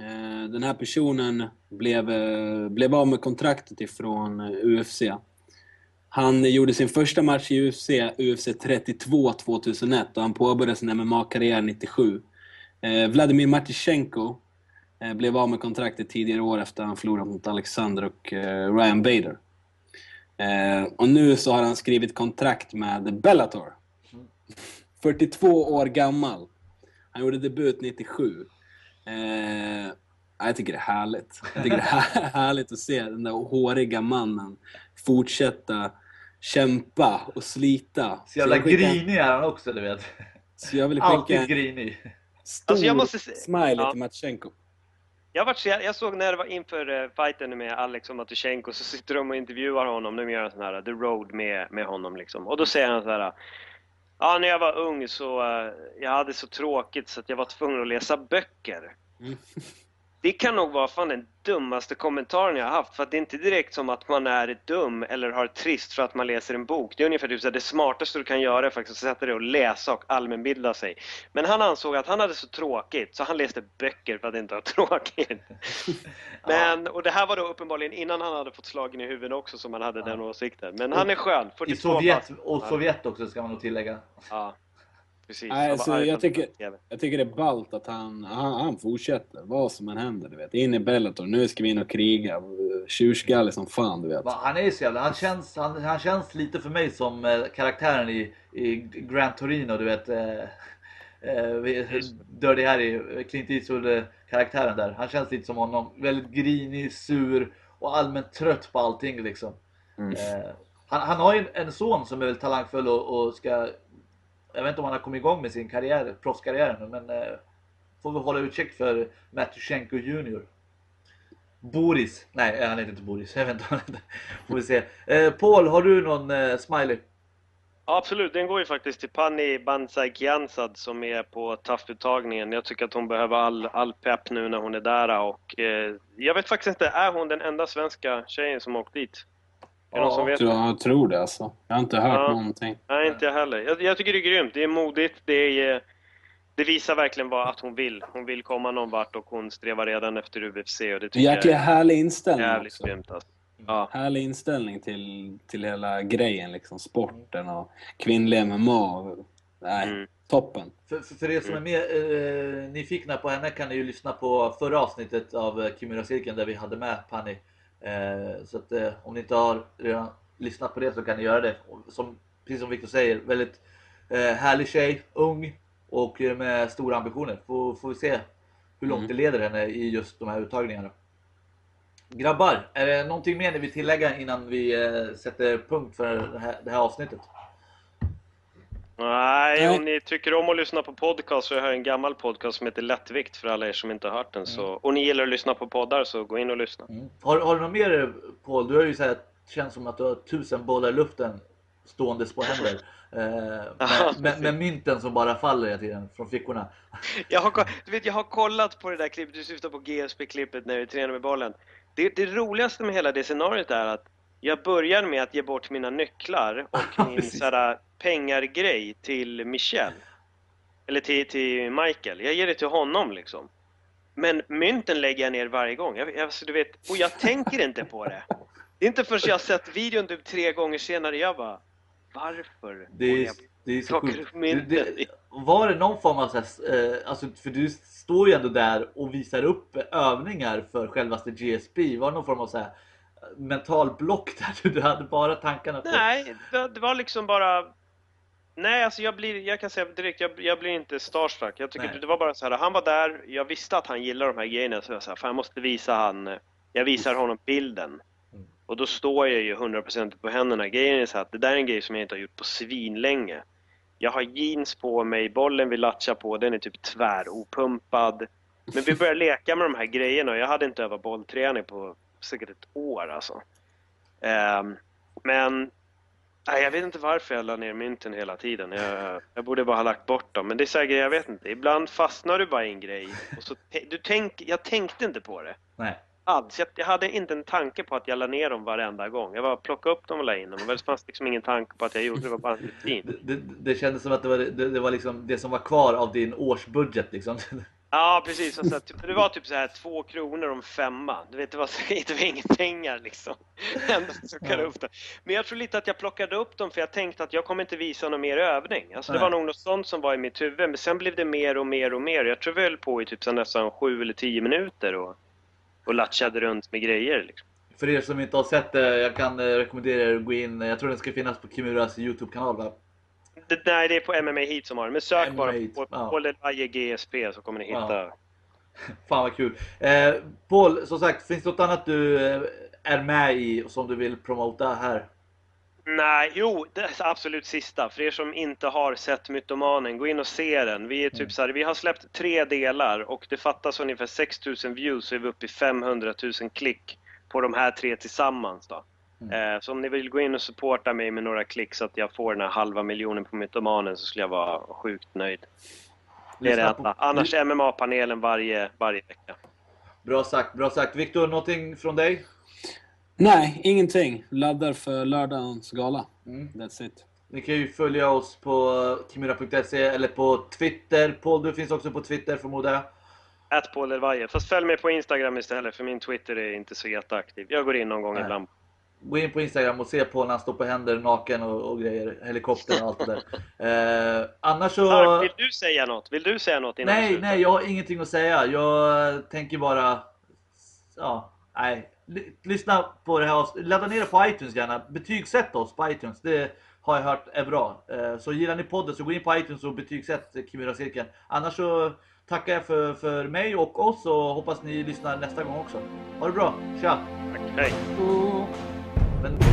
Speaker 3: Eh, Den här personen blev, eh, blev av med kontraktet ifrån eh, UFC. Han gjorde sin första match i UFC, UFC 32 2001 och han påbörjade sin MMA-karriär 97. Eh, Vladimir Matysjenko eh, blev av med kontraktet tidigare år efter han förlorat mot Alexander och Ryan Bader. Och nu så har han skrivit kontrakt med Bellator. 42 år gammal. Han gjorde debut 97. Eh, jag tycker det är härligt. Jag tycker det är här- härligt att se den där håriga mannen fortsätta kämpa och slita.
Speaker 2: Så jävla
Speaker 3: jag skickar-
Speaker 2: grinig är han också du vet.
Speaker 3: Så jag vill skicka
Speaker 2: Alltid grinig.
Speaker 3: stor
Speaker 4: Alltså, jag måste se-
Speaker 3: smiley
Speaker 4: Ja.
Speaker 3: till Matchenko.
Speaker 4: Jag, vart, så- jag såg när det var inför eh, fighten med Alex och Matysjenko så sitter de och intervjuar honom. De gör en sån här The Road med, med honom liksom. Och då säger han så här. Ja, när jag var ung så eh, jag hade så tråkigt så att jag var tvungen att läsa böcker.
Speaker 3: Mm.
Speaker 4: Det kan nog vara fan den dummaste kommentaren jag har haft. För att det är inte direkt som att man är dum eller har trist för att man läser en bok. Det är ungefär typ så det smartaste du kan göra är faktiskt att sätta dig och läsa och allmänbilda sig. Men han ansåg att han hade så tråkigt så han läste böcker för att inte ha tråkigt. Men, och det här var då uppenbarligen innan han hade fått slagen i huvudet också som han hade den åsikten. Men han är skön.
Speaker 2: I
Speaker 4: 42
Speaker 2: Sovjet, och Sovjet också ska man nog tillägga.
Speaker 4: Ja, precis.
Speaker 3: Nej, alltså, jag tycker-. Jag tycker det är ballt att han, han, han fortsätter. Vad som än händer, du vet. In i Bellator, nu ska vi in och kriga. Tjurskallig som fan, du vet.
Speaker 2: Han är så jävla, han känns, han, han känns lite för mig som eh, karaktären i, i Gran Torino, du vet. Eh, eh, Dirty Harry, Clint Eastwood-karaktären där. Han känns lite som honom. Väldigt grinig, sur och allmänt trött på allting liksom.
Speaker 3: Mm.
Speaker 2: Eh, han, han har ju en, en son som är väldigt talangfull och, och ska... Jag vet inte om han har kommit igång med sin karriär, proffskarriär nu, men eh, får vi hålla utkik för Matysjenko junior. Boris. Nej, eh, han heter inte Boris. Jag vet inte. vad. Får vi se. Eh, Paul, har du någon eh, smiley?
Speaker 4: Ja, absolut, den går ju faktiskt till Pani Banzai Kiansad som är på TAF-uttagningen. Jag tycker att hon behöver all, all pepp nu när hon är där och eh, jag vet faktiskt inte, är hon den enda svenska tjejen som åkt dit? Är det någon som
Speaker 3: Jag
Speaker 4: vet?
Speaker 3: tror, jag tror det alltså. Jag har inte hört
Speaker 4: Ja.
Speaker 3: någonting.
Speaker 4: Nej, inte jag heller. Jag, jag tycker det är grymt, det är modigt, det är... eh, Det visar verkligen vad att hon vill. Hon vill komma någon vart och hon strävar redan efter UFC och det tycker
Speaker 3: Jäkla
Speaker 4: jag
Speaker 3: härlig
Speaker 4: är
Speaker 3: inställning
Speaker 4: jävligt
Speaker 3: också.
Speaker 4: grymt alltså. Ja.
Speaker 3: Härlig inställning till, till hela grejen liksom. Sporten och kvinnlig MMA. Nej,
Speaker 4: Mm.
Speaker 3: toppen.
Speaker 2: För, för, för er som är mer eh, nyfikna på henne kan ni ju lyssna på förra avsnittet av eh, Kimura-cirkeln där vi hade med Pani. Eh, så att eh, om ni inte har redan lyssnat på det så kan ni göra det. Som, precis som Victor säger, väldigt eh, härlig tjej, ung och med stora ambitioner. Får, får vi se hur långt
Speaker 3: Mm.
Speaker 2: det leder henne i just de här uttagningarna. Grabbar, är det någonting mer ni vill tillägga innan vi sätter punkt för det här, det här avsnittet?
Speaker 4: Nej,
Speaker 3: Nej.
Speaker 4: om ni tycker om att lyssna på podcast så har jag en gammal podcast som heter Lättvikt för alla er som inte har hört den. Så, och ni gillar att lyssna på poddar så gå in och lyssna.
Speaker 2: Har, har du något mer Paul? Du har ju så här, känns som att du har tusen bollar i luften ståendes på händer. Eh, med, med, mynten som bara faller hela tiden från fickorna.
Speaker 4: Jag har, du vet, jag har kollat på det där klippet, du syftar på GSP-klippet när vi tränar med bollen. Det, det roligaste med hela det scenariot är att jag börjar med att ge bort mina nycklar och min
Speaker 2: Precis.
Speaker 4: Pengargrej till Michel. Eller till, till Michael. Jag ger det till honom liksom. Men mynten lägger jag ner varje gång. Jag, alltså, du vet, och jag tänker inte på det. Det är inte förrän jag har sett videon typ tre gånger senare jag bara Varför?
Speaker 2: Det är,
Speaker 4: jag
Speaker 2: det är så sjukt. var det någon form av så här, eh, alltså, för du står ju ändå där och visar upp övningar för självaste GSP. Var det någon form av så här, eh, mental block där du hade bara tankarna på?
Speaker 4: Nej, det var liksom bara... Nej, alltså jag blir, jag kan säga direkt, jag, jag blir inte starstruck. Jag tycker
Speaker 2: Nej.
Speaker 4: det var bara så här, han var där, jag visste att han gillar de här grejerna, så jag sa, fan jag måste visa han, jag visar honom bilden.
Speaker 2: Mm.
Speaker 4: Och då står jag ju 100% på händerna. Grejen är så här att det där är en grej som jag inte har gjort på svinlänge. Jag har jeans på mig, bollen vi latchar på, den är typ tväropumpad. Men vi började leka med de här grejerna och jag hade inte övat bollträning på säkert ett år alltså. Ehm, men nej, jag vet inte varför jag la ner mynten hela tiden. Jag, jag borde bara ha lagt bort dem. Men det är säkert, jag vet inte. Ibland fastnar du bara i en grej. Och så, du tänk, jag tänkte inte på det
Speaker 2: Nej.
Speaker 4: alls. Jag, jag hade inte en tanke på att jag la ner dem varenda gång. Jag bara plockade upp dem och la in dem. Det fanns liksom ingen tanke på att jag gjorde det. Det var bara en rutin.
Speaker 2: Det, det, det kändes som att det var, det, det var liksom det som var kvar av din årsbudget liksom.
Speaker 4: Ja, precis. Och så att, typ, det var typ så här två kronor om femma. Du vet, det var, så, det var inga pengar liksom. Ändå jag upp det. Men jag tror lite att jag plockade upp dem för jag tänkte att jag kommer inte visa någon mer övning. Alltså det
Speaker 2: Nej.
Speaker 4: var nog något sånt som var i mitt huvud. Men sen blev det mer och mer och mer. Jag tror vi höll på i typ så nästan sju eller tio minuter och, och latchade runt med grejer. Liksom.
Speaker 2: För er som inte har sett det, jag kan eh, rekommendera er att gå in. Jag tror den ska finnas på Kimuras Youtube-kanal?
Speaker 4: Det, nej, det är på MMA Heat som har det. Men sök
Speaker 2: MMA
Speaker 4: bara
Speaker 2: Heat,
Speaker 4: på
Speaker 2: ja.
Speaker 4: Paul Elaye GSP så kommer ni hitta.
Speaker 2: Ja. Fan vad kul. Eh, Paul, som sagt, finns det något annat du eh, är med i som du vill promota här?
Speaker 4: Nej, jo, det är absolut sista. För er som inte har sett Mytomanen, gå in och se den. Vi är typ
Speaker 2: Mm.
Speaker 4: så här, vi har släppt tre delar och det fattas ungefär 6000 views så är vi uppe i 500 000 klick på de här tre tillsammans då.
Speaker 2: Mm.
Speaker 4: Eh, så om ni vill gå in och supporta mig med några klick så att jag får den här halva miljonen på Mytomanen så skulle jag vara sjukt nöjd. Det är det enda. Annars MMA-panelen varje, varje vecka.
Speaker 2: Bra sagt, bra sagt. Viktor, någonting från dig?
Speaker 3: Nej, ingenting. Laddar för lördagens gala.
Speaker 2: Mm.
Speaker 3: That's it.
Speaker 2: Ni kan ju följa oss på kimura.se eller på Twitter. Paul, du finns också på Twitter förmodar jag.
Speaker 4: Ät Paul Elvaje. Fast följ mig på Instagram istället för min Twitter är inte så jätteaktiv. Jag går in någon gång
Speaker 2: Nej.
Speaker 4: ibland.
Speaker 2: Gå in på Instagram och se Paul när han står på händer naken och, och grejer. Helikopter och allt det där. Eh, annars så...
Speaker 4: Mark, vill du säga något? Vill du säga något innan
Speaker 2: Nej, nej, jag har ingenting att säga. Jag tänker bara... Ja, nej. L- lyssna på det här Ladda ner det på iTunes gärna. Betygsätt oss på iTunes. Det har jag hört är bra. Eh, Så gillar ni podden så gå in på iTunes och betygsätt Kimura-cirkeln. Annars så tackar jag för, för mig och oss och hoppas ni lyssnar nästa gång också. Ha det bra. Tja!
Speaker 4: Tack. Hej.
Speaker 2: Men...